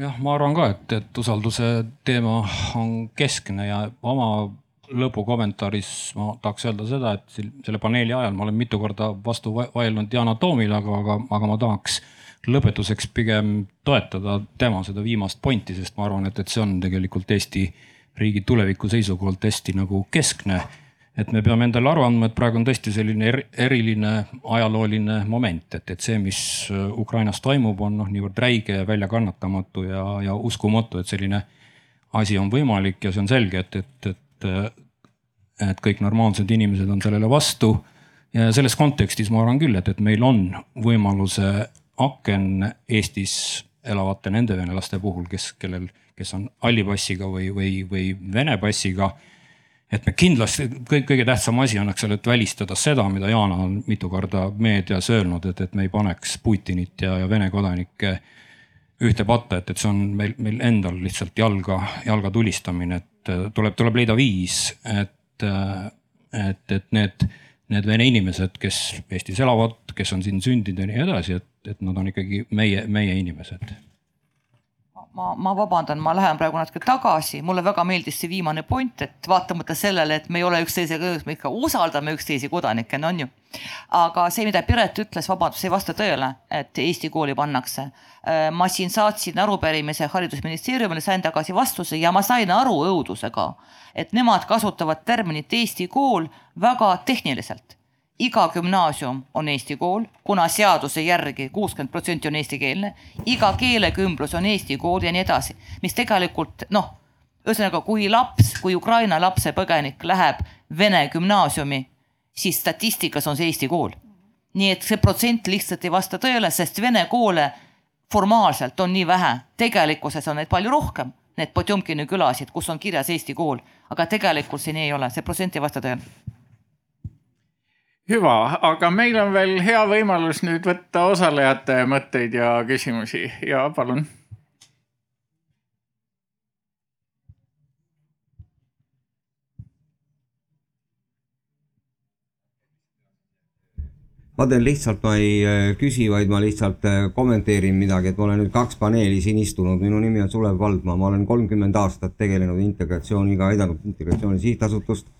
C: jah, ma arvan ka, et, et usalduse teema on keskne ja oma lõpukommentaaris ma tahaks öelda seda, et selle paneeli ajal ma olen mitu korda vastu vaielnud Yana Toomile, aga, aga, aga ma tahaks lõpetuseks pigem toetada tema seda viimast pointi, sest ma arvan, et, et see on tegelikult Eesti riigi tuleviku seisukohalt hästi nagu keskne. et me peame endale aru andma, et praegu on tõesti selline er, eriline ajalooline moment, et, et see, mis Ukrainas toimub, on noh, niivõrd räige ja väljakannatamatu ja, ja uskumatu, et selline asi on võimalik ja see on selge, et, et, et et, et kõik normaalsed inimesed on sellele vastu. ja selles kontekstis ma arvan küll, et, et meil on võimaluse aken Eestis elavate nende venelaste puhul, kes, kellel, kes on halli passiga või, või, või vene passiga. et me kindlasti kõik, kõige tähtsam asi ole, et välistada seda, mida Yana on mitu korda meedias öelnud, et, et me ei paneks Putinit ja, ja Vene kodanikke ühte patta, et, et see on meil, meil endal lihtsalt jalga, jalga tulistamine, et äh, tuleb, tuleb leida viis, et, äh, et, et need, need vene inimesed, kes Eestis elavad, kes on siin sündinud ja nii edasi, et, et nad on ikkagi meie, meie inimesed
F: ma, ma vabandan, ma lähen praegu natuke tagasi, mulle väga meeldis see viimane point, et vaatamata sellele, et me ei ole üksteisega, me ikka usaldame üksteisi kodanikena, on ju. Aga see, mida Piret ütles, vabandust, ei vasta tõele, et Eesti kooli pannakse. Äh, ma siin saatsin arupärimise haridusministeeriumile, sain tagasi vastuse ja ma sain aru õudusega, et nemad kasutavad terminit Eesti kool väga tehniliselt iga gümnaasium on eesti kool, kuna seaduse järgi kuuskümmend protsenti on eestikeelne, iga keelekümblus on eesti kool ja nii edasi, mis tegelikult noh, ühesõnaga, kui laps, kui Ukraina lapsepõgenik läheb vene gümnaasiumi, siis statistikas on see eesti kool. nii et see protsent lihtsalt ei vasta tõele, sest vene koole formaalselt on nii vähe, tegelikkuses on neid palju rohkem, need Potjomkini külasid, kus on kirjas eesti kool, aga tegelikult see nii ei ole, see protsent ei vasta tõele
B: hüva, aga meil on veel hea võimalus nüüd võtta osalejate mõtteid ja küsimusi ja palun.
I: Ma teen lihtsalt, ma ei äh, küsi, vaid ma lihtsalt äh, kommenteerin midagi, et ma olen nüüd kaks paneeli siin istunud, minu nimi on Sulev Valdmaa, ma olen kolmkümmend aastat tegelenud integratsiooniga, aidanud Integratsiooni Sihtasutust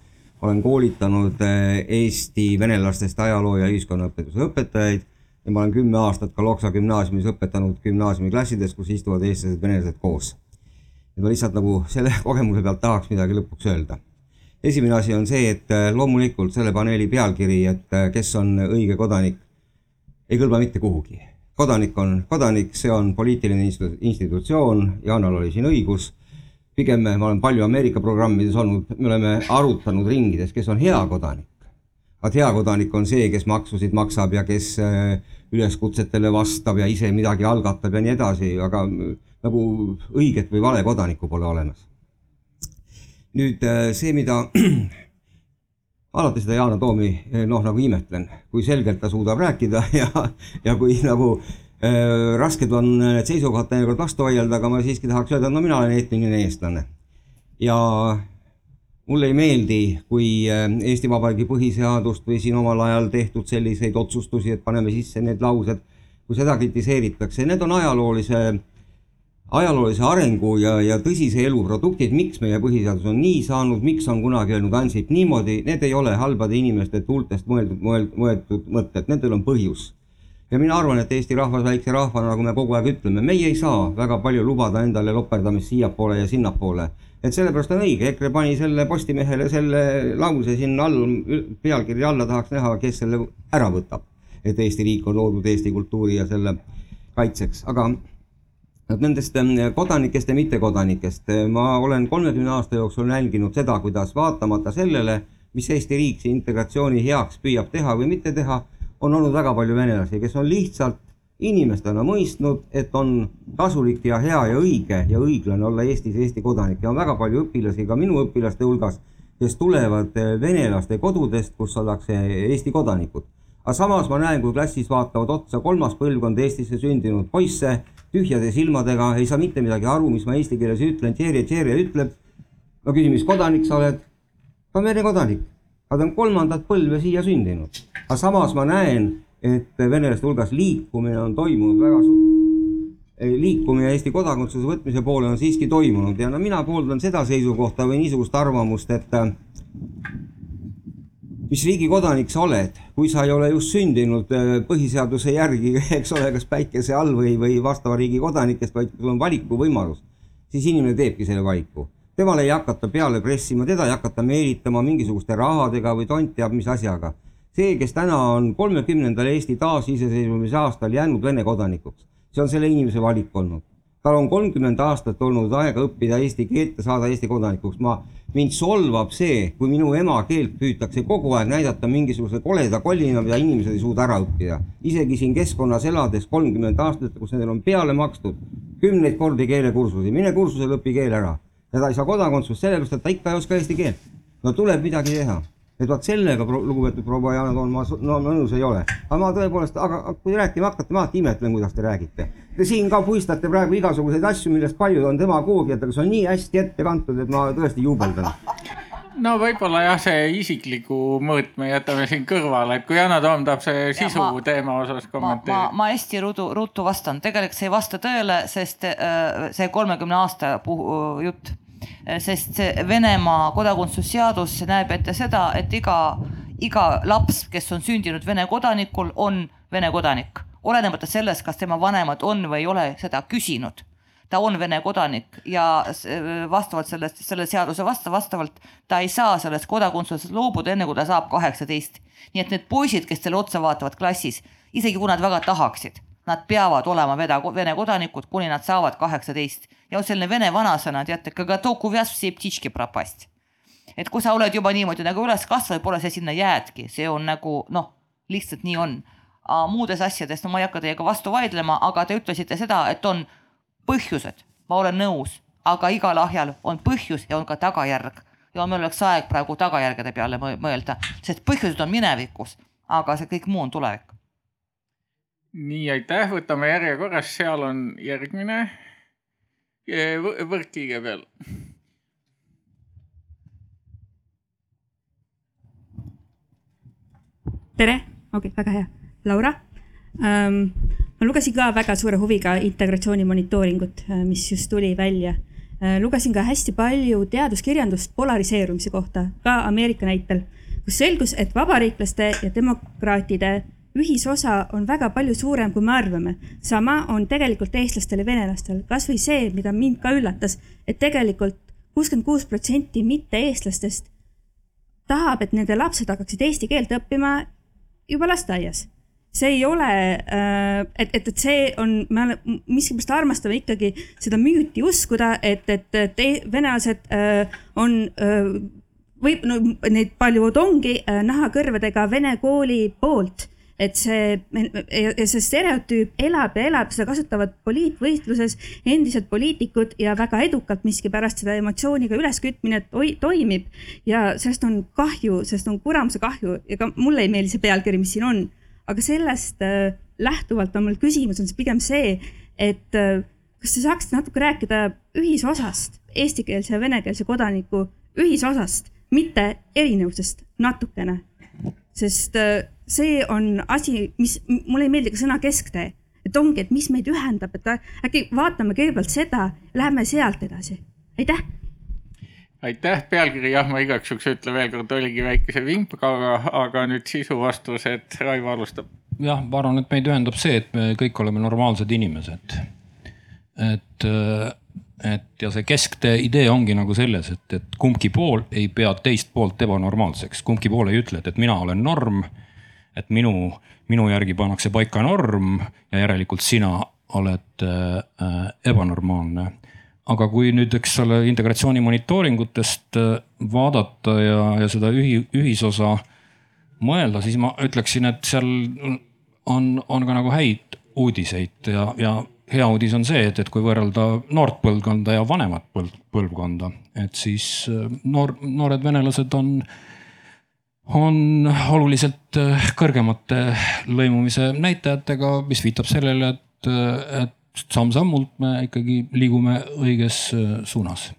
I: olen koolitanud eh, Eesti venelastest ajaloo ja ühiskonnaõpetuse õpetajaid ja ma olen kümme aastat ka Loksa gümnaasiumis õpetanud gümnaasiumiklassides, kus istuvad eestlased, venelased koos. ja ma lihtsalt nagu selle kogemuse pealt tahaks midagi lõpuks öelda. Esimene asi on see, et eh, loomulikult selle paneeli pealkiri, et eh, kes on õige kodanik, ei kõlba mitte kuhugi. kodanik on kodanik, see on poliitiline institutsioon, Jaanal oli siin õigus pigem ma olen palju Ameerika programmides olnud, me oleme arutanud ringides, kes on hea kodanik. vaat hea kodanik on see, kes maksusid maksab ja kes äh, üleskutsetele vastab ja ise midagi algatab ja nii edasi, aga nagu õiget või vale kodanikku pole olemas. Nüüd äh, see, mida alati seda Yana Toomi noh, nagu imetlen, kui selgelt ta suudab rääkida ja, ja kui nagu Äh, rasked on need seisukohad teinekord vastu vaielda, aga ma siiski tahaks öelda, et no mina olen etniline eestlane. ja mulle ei meeldi, kui äh, Eesti Vabariigi põhiseadust või siin omal ajal tehtud selliseid otsustusi, et paneme sisse need laused, kui seda kritiseeritakse, need on ajaloolise, ajaloolise arengu ja, ja tõsise elu produktid, miks meie põhiseadus on nii saanud, miks on kunagi öelnud Ansip niimoodi, need ei ole halbade inimeste tuultest mõeldud, mõeldud, mõeldud mõtted, nendel on põhjus. ja mina arvan, et Eesti rahvas väikse rahvana, nagu me kogu aeg ütleme, meie ei saa väga palju lubada endale loperdamist siiapoole ja sinnapoole. et sellepärast on õige, EKRE pani selle Postimehele selle lause sinna all, pealkirja alla tahaks näha, kes selle ära võtab. et Eesti riik on loodud Eesti kultuuri ja selle kaitseks, aga Nendest ähm, kodanikest ja mittekodanikest äh, ma olen kolmekümne aasta jooksul jälginud seda, kuidas vaatamata sellele, mis Eesti riik siin integratsiooni heaks püüab teha või mitte teha, on olnud väga palju venelasi, kes on lihtsalt inimestena mõistnud, et on kasulik ja hea ja õige ja õiglane olla Eestis Eesti kodanik ja on väga palju õpilasi ka minu õpilaste hulgas, kes tulevad äh, venelaste kodudest, kus ollakse Eesti kodanikud. aga samas ma näen, kui klassis vaatavad otsa kolmas põlvkond Eestisse sündinud poisse tühjade silmadega, ei saa mitte midagi aru, mis ma eesti keeles ütlen, Tšerje, Tšerje ütleb. ma küsin, mis kodanik sa oled? ta on Vene kodanik, aga ta on kolmandat põlve siia sündinud. aga samas ma näen, et venelaste hulgas liikumine on toimunud väga suur liikumine Eesti kodakondsuse võtmise poole on siiski toimunud ja no mina pooldan seda seisukohta või niisugust arvamust, et mis riigi kodanik sa oled, kui sa ei ole just sündinud äh, põhiseaduse järgi, eks ole, kas päikese all või, või vastava riigi kodanikest, vaid sul on valikuvõimalus, siis inimene teebki selle valiku. temale ei hakata peale pressima, teda ei hakata meelitama mingisuguste rahadega või tont teab mis asjaga. see, kes täna on kolmekümnendal Eesti taasiseseisvumise aastal jäänud Vene kodanikuks, see on selle inimese valik olnud tal on kolmkümmend aastat olnud aega õppida eesti keelt ja saada Eesti kodanikuks. ma, mind solvab see, kui minu emakeelt püütakse kogu aeg näidata mingisuguse koleda kollina, mida inimesed ei suuda ära õppida. isegi siin keskkonnas elades kolmkümmend aastat, kus nendel on peale makstud kümneid kordi keelekursusi, mine kursusele, õpi keel ära. ja ta ei saa kodakondsust sellepärast, et ta ikka ei oska eesti keelt. no tuleb midagi teha et vot sellega, lugupeetud proua Yana Toom, ma no, nõus ei ole. aga ma tõepoolest, aga kui rääkima hakkate, ma alati imetlen, kuidas te räägite. Te siin ka puistate praegu igasuguseid asju, millest paljud on demagoogiad, aga see on nii hästi ette kantud, et ma tõesti juubeldan.
B: No võib-olla jah, see isikliku mõõtme jätame siin kõrvale, et kui Yana Toom tahab see sisu ma, teema osas kommenteerida.
F: ma, ma hästi ruttu, ruttu vastan, tegelikult see ei vasta tõele, sest äh, see kolmekümne aasta puhu, jutt Eh, sest see Venemaa kodakondsusseadus näeb ette seda, et iga, iga laps, kes on sündinud Vene kodanikul, on Vene kodanik, olenemata sellest, kas tema vanemad on või ei ole seda küsinud ta on Vene kodanik ja vastavalt sellest, selle seaduse vasta, vastavalt ta ei saa sellest kodakondsusest loobuda, enne kui ta saab kaheksateist. nii et need poisid, kes talle otsa vaatavad klassis, isegi kui nad väga tahaksid, nad peavad olema veda, Vene kodanikud, kuni nad saavad kaheksateist ja on selline vene vanasõna, teate, et kui sa oled juba niimoodi nagu üles kasvanud, pole sa sinna jäädki, see on nagu noh, lihtsalt nii on. Muudes asjades, no ma ei hakka teiega vastu vaidlema, aga te ütlesite seda, et on põhjused, ma olen nõus, aga igal ahjal on põhjus ja on ka tagajärg. Ja meil oleks aeg praegu tagajärgede peale mõelda, sest põhjused on minevikus, aga see kõik muu on tulevik.
B: nii, aitäh, võtame järjekorras, seal on järgmine. Võrkkiige peal.
J: tere, okei okay,, väga hea, Laura ähm,. ma lugesin ka väga suure huviga integratsiooni monitooringut, äh, mis just tuli välja äh,. lugesin ka hästi palju teaduskirjandust polariseerumise kohta, ka Ameerika näitel, kus selgus, et vabariiklaste ja demokraatide ühisosa on väga palju suurem, kui me arvame. sama on tegelikult eestlastel ja venelastel, kasvõi see, mida mind ka üllatas, et tegelikult kuuskümmend kuus protsenti mitte-eestlastest tahab, et nende lapsed hakkaksid eesti keelt õppima juba lasteaias. See ei ole, äh, et, et, et see on, me miskipärast armastame ikkagi seda müüti uskuda, et, et, et e-, venelased äh, on äh, võib, no neid paljud ongi nahakõrvadega vene kooli poolt et see, see stereotüüp elab ja elab, seda kasutavad poliitvõistluses endised poliitikud ja väga edukalt miskipärast seda emotsiooniga üleskütmine toimib. ja sellest on kahju, sellest on kuramuse kahju ka mulle ei meeldi see pealkiri, mis siin on. Aga sellest äh, lähtuvalt on mul küsimus, on see pigem see, et äh, kas te saaksite natuke rääkida ühisosast, eestikeelse ja venekeelse kodaniku ühisosast, mitte erinevusest natukene, sest äh, see on asi, mis mulle ei meeldi ka sõna kesktee. et ongi, et mis meid ühendab, et äkki vaatame kõigepealt seda, läheme sealt edasi. aitäh
B: aitäh, pealkiri jah, ma igaks juhuks ütlen veel kord, oligi väikese vimkaga, aga, nüüd sisu vastus, et Raivo alustab.
C: jah, ma arvan, et meid ühendab see, et me kõik oleme normaalsed inimesed. et, et ja see kesktee idee ongi nagu selles, et, et kumbki pool ei pea teist poolt ebanormaalseks, kumbki pool ei ütle, et, et mina olen norm. et minu, minu järgi pannakse paika norm ja järelikult sina oled äh, ebanormaalne aga kui nüüd, eks ole, integratsiooni monitooringutest äh, vaadata ja, ja seda ühi, ühisosa mõelda, siis ma ütleksin, et seal on, on ka nagu häid uudiseid ja, ja hea uudis on see, et, et kui võrrelda noort põlvkonda ja vanemat põlv, põlvkonda, et siis äh, noor, noored venelased on, on oluliselt äh, kõrgemate lõimumise näitajatega, mis viitab sellele, et, et samm-sammult me ikkagi liigume õiges äh, suunas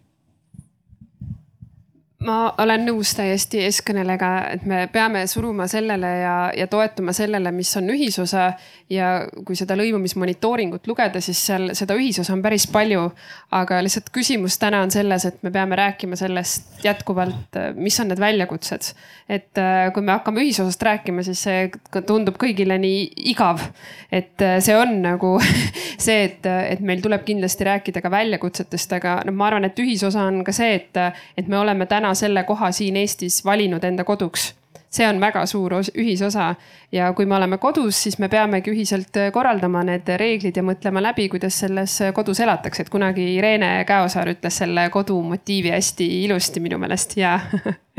D: ma olen nõus täiesti eeskõnelega, et me peame suruma sellele ja, ja toetuma sellele, mis on ühisosa. ja kui seda lõimumismonitooringut lugeda, siis seal seda ühisosa on päris palju. aga lihtsalt küsimus täna on selles, et me peame rääkima sellest jätkuvalt, mis on need väljakutsed. et äh, kui me hakkame ühisosast rääkima, siis see tundub kõigile nii igav. et äh, see on nagu see, et, et meil tuleb kindlasti rääkida ka väljakutsetest, aga noh, ma arvan, et ühisosa on ka see, et, et me oleme täna selle koha siin Eestis valinud enda koduks. see on väga suur ühisosa. Ja kui me oleme kodus, siis me peamegi ühiselt korraldama need reeglid ja mõtlema läbi, kuidas selles kodus elatakse, et kunagi Irene Käosaar ütles selle kodu motiivi hästi ilusti minu meelest. Ja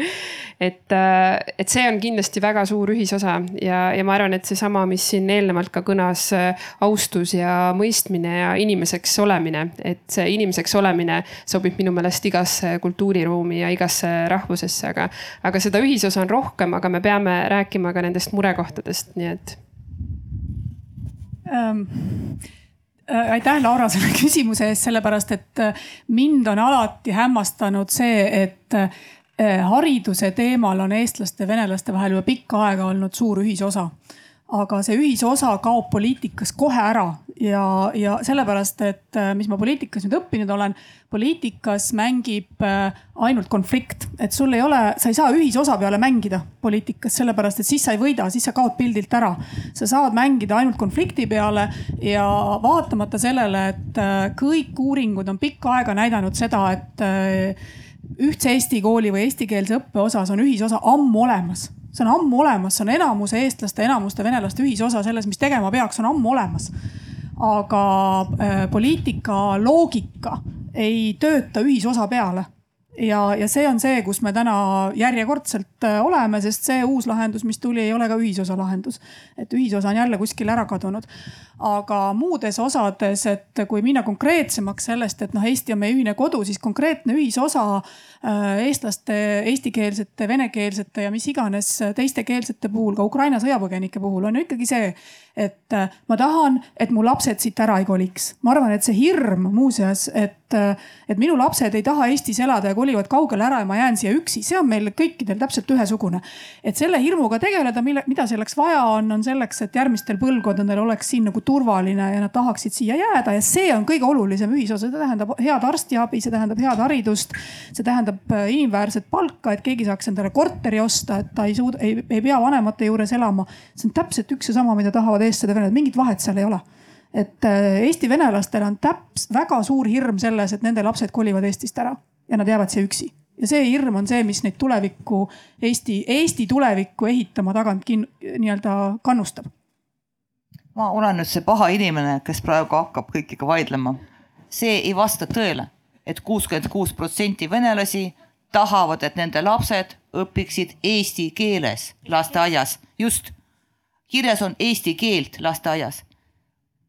D: et, äh, et see on kindlasti väga suur ühisosa ja, ja ma arvan, et seesama, mis siin eelnevalt ka kõnas, äh, austus ja mõistmine ja inimeseks olemine, et see inimeseks olemine sobib minu meelest igasse kultuuriruumi ja igasse rahvusesse, aga, aga seda ühisosa on rohkem, aga me peame rääkima ka nendest murekohtadest, nii et.
E: Ähm aitäh, Laura, selle küsimuse eest, sellepärast et mind on alati hämmastanud see, et hariduse teemal on eestlaste ja venelaste vahel juba pikka aega olnud suur ühisosa. aga see ühisosa kaob poliitikas kohe ära ja, ja sellepärast, et eh, mis ma poliitikas nüüd õppinud olen, poliitikas mängib eh, ainult konflikt, et sul ei ole, sa ei saa ühisosa peale mängida poliitikas, sellepärast et siis sa ei võida, siis sa kaod pildilt ära. sa saad mängida ainult konflikti peale ja vaatamata sellele, et kõik uuringud on pikka aega näidanud seda, et ühtse Eesti kooli või eestikeelse õppe osas on ühisosa ammu olemas. see on ammu olemas, see on enamuse eestlaste, enamuste venelaste ühisosa selles, mis tegema peaks, on ammu olemas. aga äh, poliitika loogika ei tööta ühisosa peale ja, ja see on see, kus me täna järjekordselt äh, oleme, sest see uus lahendus, mis tuli, ei ole ka ühisosa lahendus. et ühisosa on jälle kuskil ära kadunud. aga muudes osades, et kui minna konkreetsemaks sellest, et noh, Eesti on meie ühine kodu, siis konkreetne ühisosa eestlaste, eestikeelsete, venekeelsete ja mis iganes teiste keelsete puhul, ka Ukraina sõjapõgenike puhul on ju ikkagi see, et äh, ma tahan, et mu lapsed siit ära ei koliks. ma arvan, et see hirm muuseas, et, et minu lapsed ei taha Eestis elada ja kolivad kaugele ära ja ma jään siia üksi, see on meil kõikidel täpselt ühesugune. et selle hirmuga tegeleda, mille, mida selleks vaja on, on selleks, et järgmistel põlvkondadel oleks siin nagu turvaline ja nad tahaksid siia jääda ja see on kõige olulisem ühisosa, see tähendab head arstiabi, see tähendab head haridust. see tähendab äh, inimväärset palka, et keegi saaks endale korteri osta, et ta ei suuda, ei, ei pea vanemate juures elama. see on täpselt üks ja sama, mida tahavad eestlased ja venelased, mingit vahet seal ei ole et äh, Eesti venelastel on täps-, väga suur hirm selles, et nende lapsed kolivad Eestist ära ja nad jäävad siia üksi. ja see hirm on see, mis neid tulevikku, Eesti, Eesti tulevikku ehitama tagant kin-, nii-öelda kannustab.
F: ma olen nüüd see paha inimene, kes praegu hakkab kõikiga vaidlema. see ei vasta tõele et, kuuskümmend kuus protsenti venelasi tahavad, et nende lapsed õpiksid eesti keeles lasteaias, just. kirjas on eesti keelt lasteaias.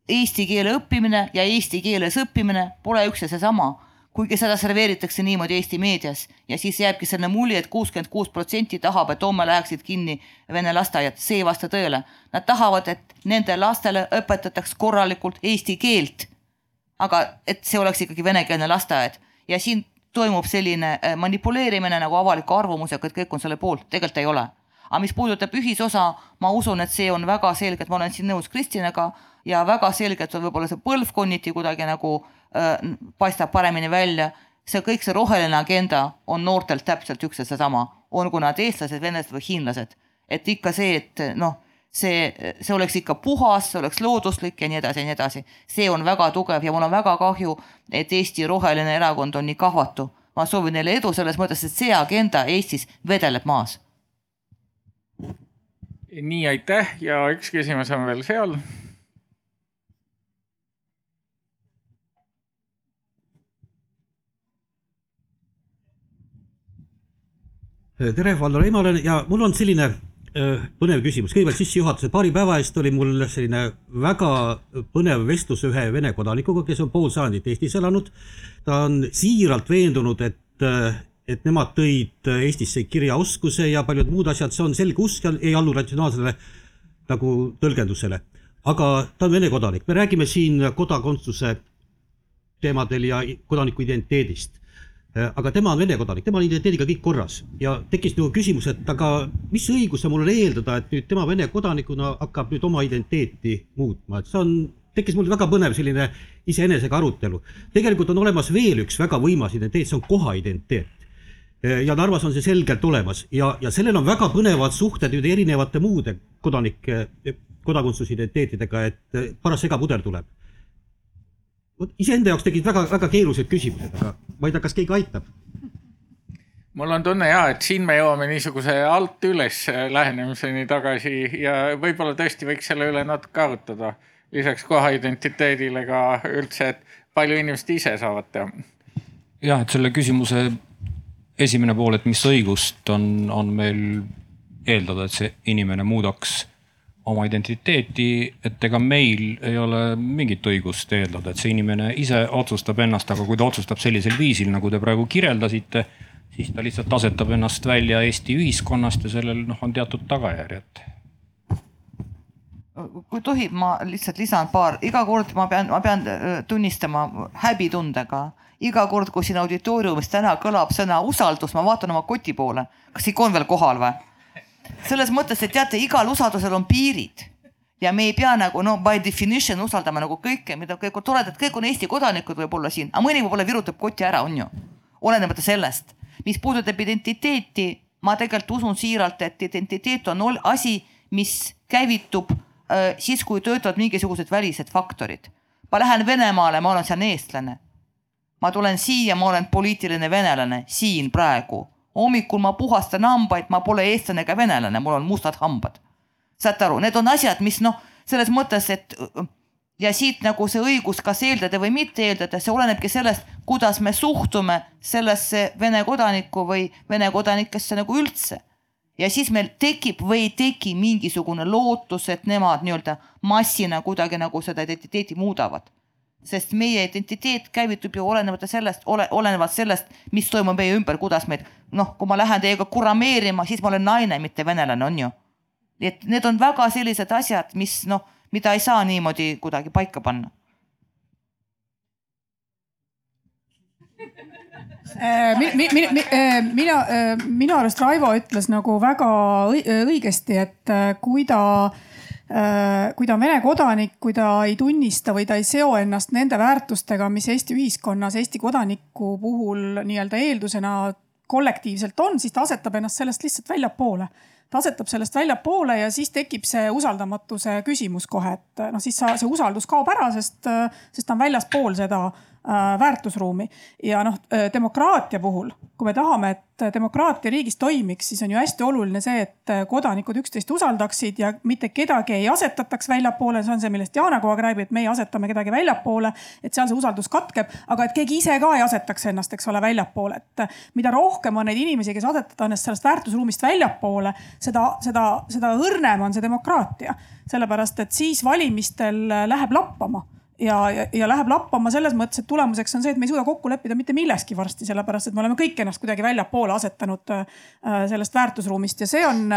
F: Eesti keele õppimine ja eesti keeles õppimine pole üks ja seesama kuigi seda serveeritakse niimoodi Eesti meedias ja siis jääbki selline mulje et kuuskümmend kuus protsenti tahab, et homme läheksid kinni vene lasteaiad, see ei vasta tõele. Nad tahavad, et nende lastele õpetataks korralikult eesti keelt. Aga et see oleks ikkagi venekeelne lasteaed ja siin toimub selline äh, manipuleerimine nagu avaliku arvamusega, et kõik on selle poolt, tegelikult ei ole. aga mis puudutab ühisosa, ma usun, et see on väga selgelt, ma olen siin nõus Kristinaga ja väga selgelt on võib-olla see põlvkonniti kuidagi nagu äh, paistab paremini välja. see kõik see roheline agenda on noortelt täpselt üks ja seesama, olgu nad eestlased, venelased või hiinlased. et ikka see, et noh, see, see oleks ikka puhas, see oleks looduslik ja nii edasi ja nii edasi. see on väga tugev ja mul on väga kahju, et Eesti Roheline Erakond on nii kahvatu. ma soovin neile edu selles mõttes, et see agenda Eestis vedeleb maas
B: nii, aitäh ja üks küsimus on veel seal.
K: tere, Valdo Reimalen ja mul on selline põnev küsimus, kõigepealt sissejuhatuse, paari päeva eest oli mul selline väga põnev vestlus ühe Vene kodanikuga, kes on pool sajandit Eestis elanud. ta on siiralt veendunud, et, äh, et nemad tõid Eestisse kirjaoskuse ja paljud muud asjad, see on selge usk ja ei allu ratsionaalsele nagu tõlgendusele. aga ta on Vene kodanik, me räägime siin kodakondsuse teemadel ja kodaniku identiteedist aga tema on Vene kodanik, temal on identiteediga kõik korras ja tekkis nagu küsimus, et aga mis õiguse mul on eeldada, et nüüd tema Vene kodanikuna hakkab nüüd oma identiteeti muutma, et see on, tekkis mul väga põnev selline iseenesega arutelu. tegelikult on olemas veel üks väga võimas identiteet, see on koha identiteet ja Narvas on see selgelt olemas ja, ja sellel on väga põnevad suhted nüüd erinevate muude kodanike, kodakondsusidentiteetidega, et paras segapudel tuleb. Vot iseenda jaoks tegid väga-väga keerulised küsimused, aga ma ei tea, kas keegi aitab
B: mul on tunne ja, et siin me jõuame niisuguse alt üles lähenemiseni tagasi ja võib-olla tõesti võiks selle üle natuke arutada. lisaks koha identiteedile ka üldse, et palju inimesed ise saavad teha.
C: jah, et selle küsimuse esimene pool, et mis õigust on, on meil eeldada, et see inimene muudaks oma identiteeti, et ega meil ei ole mingit õigust eeldada, et see inimene ise otsustab ennast, aga kui ta otsustab sellisel viisil, nagu te praegu kirjeldasite, siis ta lihtsalt asetab ennast välja Eesti ühiskonnast ja sellel noh, on teatud tagajärjed.
F: kui tohib, ma lihtsalt lisan paar, iga kord ma pean, ma pean äh, tunnistama häbitundega iga kord, kui siin auditooriumis täna kõlab sõna usaldus, ma vaatan oma koti poole, kas ikka on veel kohal või? Selles mõttes, et teate, igal usaldusel on piirid ja me ei pea nagu no by definition usaldama nagu kõike, mida kõik on toredad, kõik on Eesti kodanikud võib-olla siin, aga mõni võib-olla virutab koti ära, on ju. olenemata sellest, mis puudutab identiteeti, ma tegelikult usun siiralt, et identiteet on asi, mis käivitub äh, siis, kui töötavad mingisugused välised faktorid. ma lähen Venemaale, ma olen seal eestlane ma tulen siia, ma olen poliitiline venelane siin praegu. Hommikul ma puhastan hambaid, ma pole eestlane ega venelane, mul on mustad hambad. saate aru, need on asjad, mis noh, selles mõttes, et ja siit nagu see õigus, kas eeldada või mitte eeldada, see olenebki sellest, kuidas me suhtume sellesse Vene kodanikku või Vene kodanikesse nagu üldse. ja siis meil tekib või ei teki mingisugune lootus, et nemad nii-öelda massina kuidagi nagu seda identiteeti muudavad sest meie identiteet käivitub ju olenemata sellest, ole, olenevalt sellest, mis toimub meie ümber, kuidas meid noh, kui ma lähen teiega kurameerima, siis ma olen naine, mitte venelane, on ju. nii et need on väga sellised asjad, mis noh, mida ei saa niimoodi kuidagi paika panna.
E: Äh, mi, mi, mi, äh, mina, äh, minu arust Raivo ütles nagu väga õigesti, et kui ta Äh, kui ta on Vene kodanik, kui ta ei tunnista või ta ei seo ennast nende väärtustega, mis Eesti ühiskonnas Eesti kodaniku puhul nii-öelda eeldusena kollektiivselt on, siis ta asetab ennast sellest lihtsalt väljapoole. ta asetab sellest väljapoole ja siis tekib see usaldamatuse küsimus kohe, et noh, siis sa, see usaldus kaob ära, sest, sest ta on väljaspool seda Äh, väärtusruumi. Ja noh, äh, demokraatia puhul, kui me tahame, et demokraatia riigis toimiks, siis on ju hästi oluline see, et kodanikud üksteist usaldaksid ja mitte kedagi ei asetataks väljapoole, see on see, millest Jana kogu aeg räägib, et meie asetame kedagi väljapoole, et seal see usaldus katkeb, aga et keegi ise ka ei asetaks ennast, eks ole, väljapoole, et mida rohkem on neid inimesi, kes asetavad ennast sellest väärtusruumist väljapoole, seda, seda, seda õrnem on see demokraatia, sellepärast et siis valimistel läheb lappama ja, ja, ja läheb lappama selles mõttes, et tulemuseks on see, et me ei suuda kokku leppida mitte milleski varsti, sellepärast et me oleme kõik ennast kuidagi väljapoole asetanud äh, sellest väärtusruumist ja see on,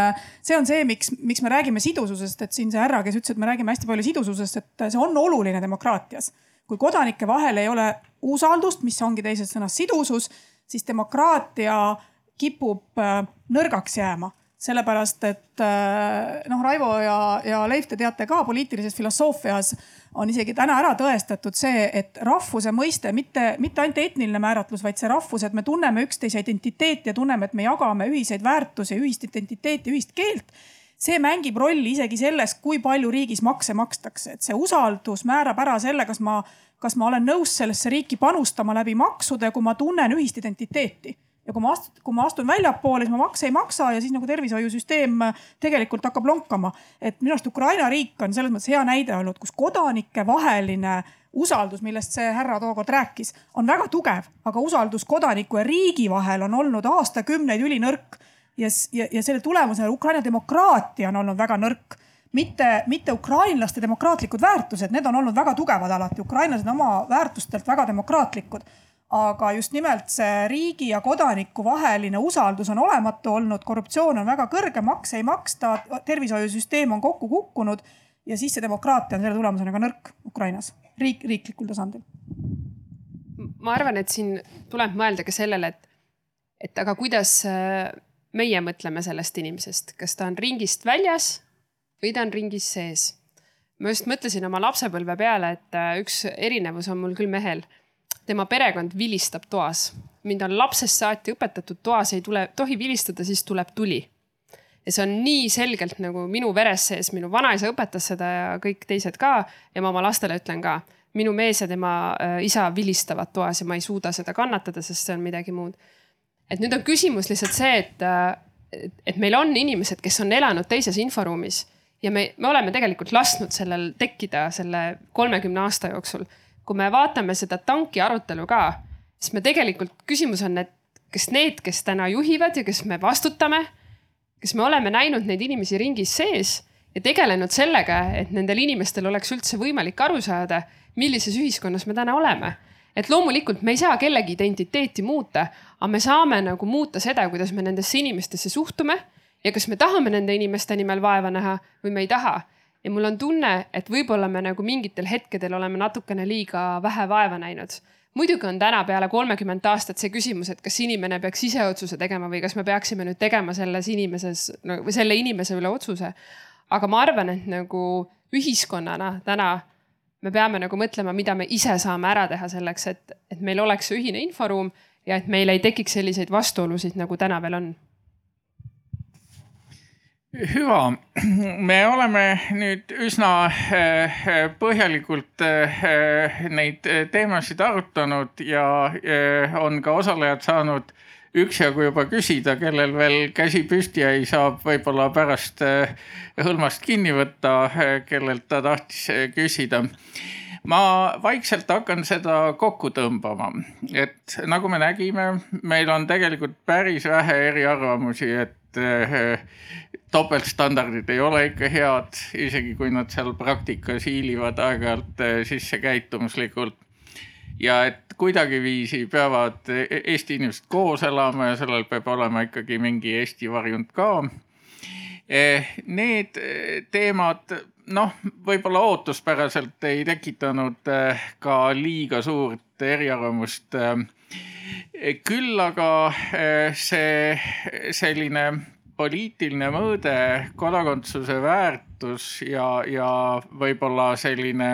E: see on see, miks, miks me räägime sidususest, et siin see härra, kes ütles, et me räägime hästi palju sidususest, et see on oluline demokraatias. kui kodanike vahel ei ole usaldust, mis ongi teises sõnas sidusus, siis demokraatia kipub äh, nõrgaks jääma sellepärast et noh, Raivo ja, ja Leif, te teate ka poliitilises filosoofias on isegi täna ära tõestatud see, et rahvuse mõiste mitte, mitte ainult etniline määratlus, vaid see rahvus, et me tunneme üksteise identiteeti ja tunneme, et me jagame ühiseid väärtusi, ühist identiteeti, ühist keelt see mängib rolli isegi selles, kui palju riigis makse makstakse, et see usaldus määrab ära selle, kas ma, kas ma olen nõus sellesse riiki panustama läbi maksude, kui ma tunnen ühist identiteeti ja kui ma astun, kui ma astun väljapoole, siis ma makse ei maksa ja siis nagu tervishoiusüsteem tegelikult hakkab lonkama. et minu arust Ukraina riik on selles mõttes hea näide olnud, kus kodanike vaheline usaldus, millest see härra tookord rääkis, on väga tugev, aga usaldus kodaniku ja riigi vahel on olnud aastakümneid ülinõrk ja, ja, ja selle tulemusena Ukraina demokraatia on olnud väga nõrk mitte, mitte ukrainlaste demokraatlikud väärtused, need on olnud väga tugevad alati, ukrainlased oma väärtustelt väga demokraatlikud. Aga just nimelt see riigi ja kodaniku vaheline usaldus on olematu olnud, korruptsioon on väga kõrge, makse ei maksta, tervishoiusüsteem on kokku kukkunud ja siis see demokraatia on selle tulemusena ka nõrk Ukrainas, riik, riiklikul tasandil.
D: ma arvan, et siin tuleb mõelda ka sellele, et, et aga kuidas meie mõtleme sellest inimesest, kas ta on ringist väljas või ta on ringis sees. ma just mõtlesin oma lapsepõlve peale, et äh, üks erinevus on mul küll mehel. Tema perekond vilistab toas. mind on lapsest saati õpetatud, toas ei tule, tohi vilistada, siis tuleb tuli. ja see on nii selgelt nagu minu veres sees, minu vanaisa õpetas seda ja kõik teised ka ja ma oma lastele ütlen ka minu mees ja tema äh, isa vilistavad toas ja ma ei suuda seda kannatada, sest see on midagi muud et nüüd on küsimus lihtsalt see, et, et meil on inimesed, kes on elanud teises inforuumis ja me, me oleme tegelikult lasknud sellel tekkida selle kolmekümne aasta jooksul. Kui me vaatame seda tanki arutelu ka, siis me tegelikult, küsimus on, et kas need, kes täna juhivad ja kes me vastutame, kas me oleme näinud neid inimesi ringis sees ja tegelenud sellega, et nendel inimestel oleks üldse võimalik aru saada, millises ühiskonnas me täna oleme et loomulikult me ei saa kellegi identiteeti muuta, aga me saame nagu muuta seda, kuidas me nendesse inimestesse suhtume ja kas me tahame nende inimeste nimel vaeva näha või me ei taha. Ja mul on tunne, et võib-olla me nagu mingitel hetkedel oleme natukene liiga vähe vaeva näinud. muidugi on täna peale kolmekümmet aastat see küsimus, et kas inimene peaks ise otsuse tegema või kas me peaksime nüüd tegema selles inimeses no, või selle inimese üle otsuse. aga ma arvan, et nagu ühiskonnana täna me peame nagu mõtlema, mida me ise saame ära teha selleks, et, et meil oleks see ühine inforuum ja et meil ei tekiks selliseid vastuolusid, nagu täna veel on.
B: Hüva, me oleme nüüd üsna eh, põhjalikult eh, neid teemasid arutanud ja eh, on ka osalejad saanud üksjagu juba küsida, kellel veel käsi püsti jäi, saab võib-olla pärast hõlmast kinni võtta, kellelt ta tahtis küsida. Ma vaikselt hakkan seda kokku tõmbama, et nagu me nägime, meil on tegelikult päris vähe eriarvamusi, et topeltstandardid ei ole ikka head, isegi kui nad seal praktikas hiilivad aeg-ajalt sisse käitumuslikult ja et kuidagiviisi peavad e-, Eesti inimesed koos elama ja sellel peab olema ikkagi mingi Eesti varjund ka. E, need teemad noh, võib-olla ootuspäraselt ei tekitanud ka liiga suurt eriarvamust. küll aga see selline poliitiline mõõde, kodakondsuse väärtus ja, ja võib-olla selline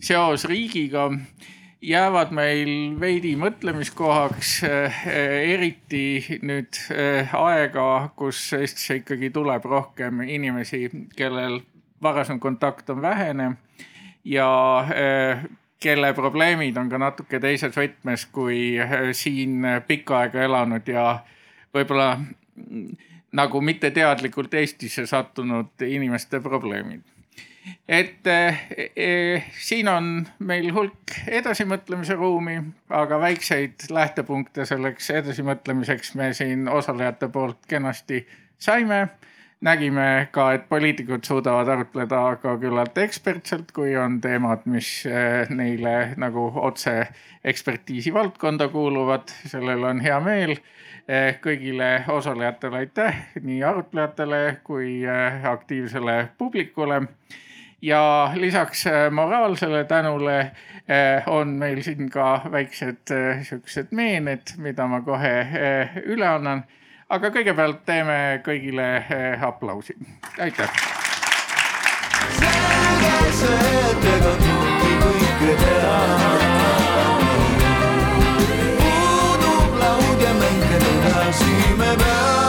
B: seos riigiga jäävad meil veidi mõtlemiskohaks, eh, eriti nüüd eh, aega, kus Eestisse ikkagi tuleb rohkem inimesi, kellel varasem kontakt on vähene ja eh, kelle probleemid on ka natuke teises võtmes kui siin pikka aega elanud ja võib-olla nagu mitteteadlikult Eestisse sattunud inimeste probleemid. Et eh, siin on meil hulk edasimõtlemise ruumi, aga väikseid lähtepunkte selleks edasimõtlemiseks me siin osalejate poolt kenasti saime. nägime ka, et poliitikud suudavad arutleda ka küllalt ekspertselt, kui on teemad, mis eh, neile nagu otse ekspertiisi valdkonda kuuluvad, sellel on hea meel. eh, kõigile osalejatele aitäh, nii arutlejatele kui eh, aktiivsele publikule ja lisaks äh, moraalsele tänule on meil siin ka väiksed siuksed meened, mida ma kohe üle annan. aga kõigepealt teeme kõigile eh, aplausi, aitäh.
A: selge see, et ega kõike teha See me ben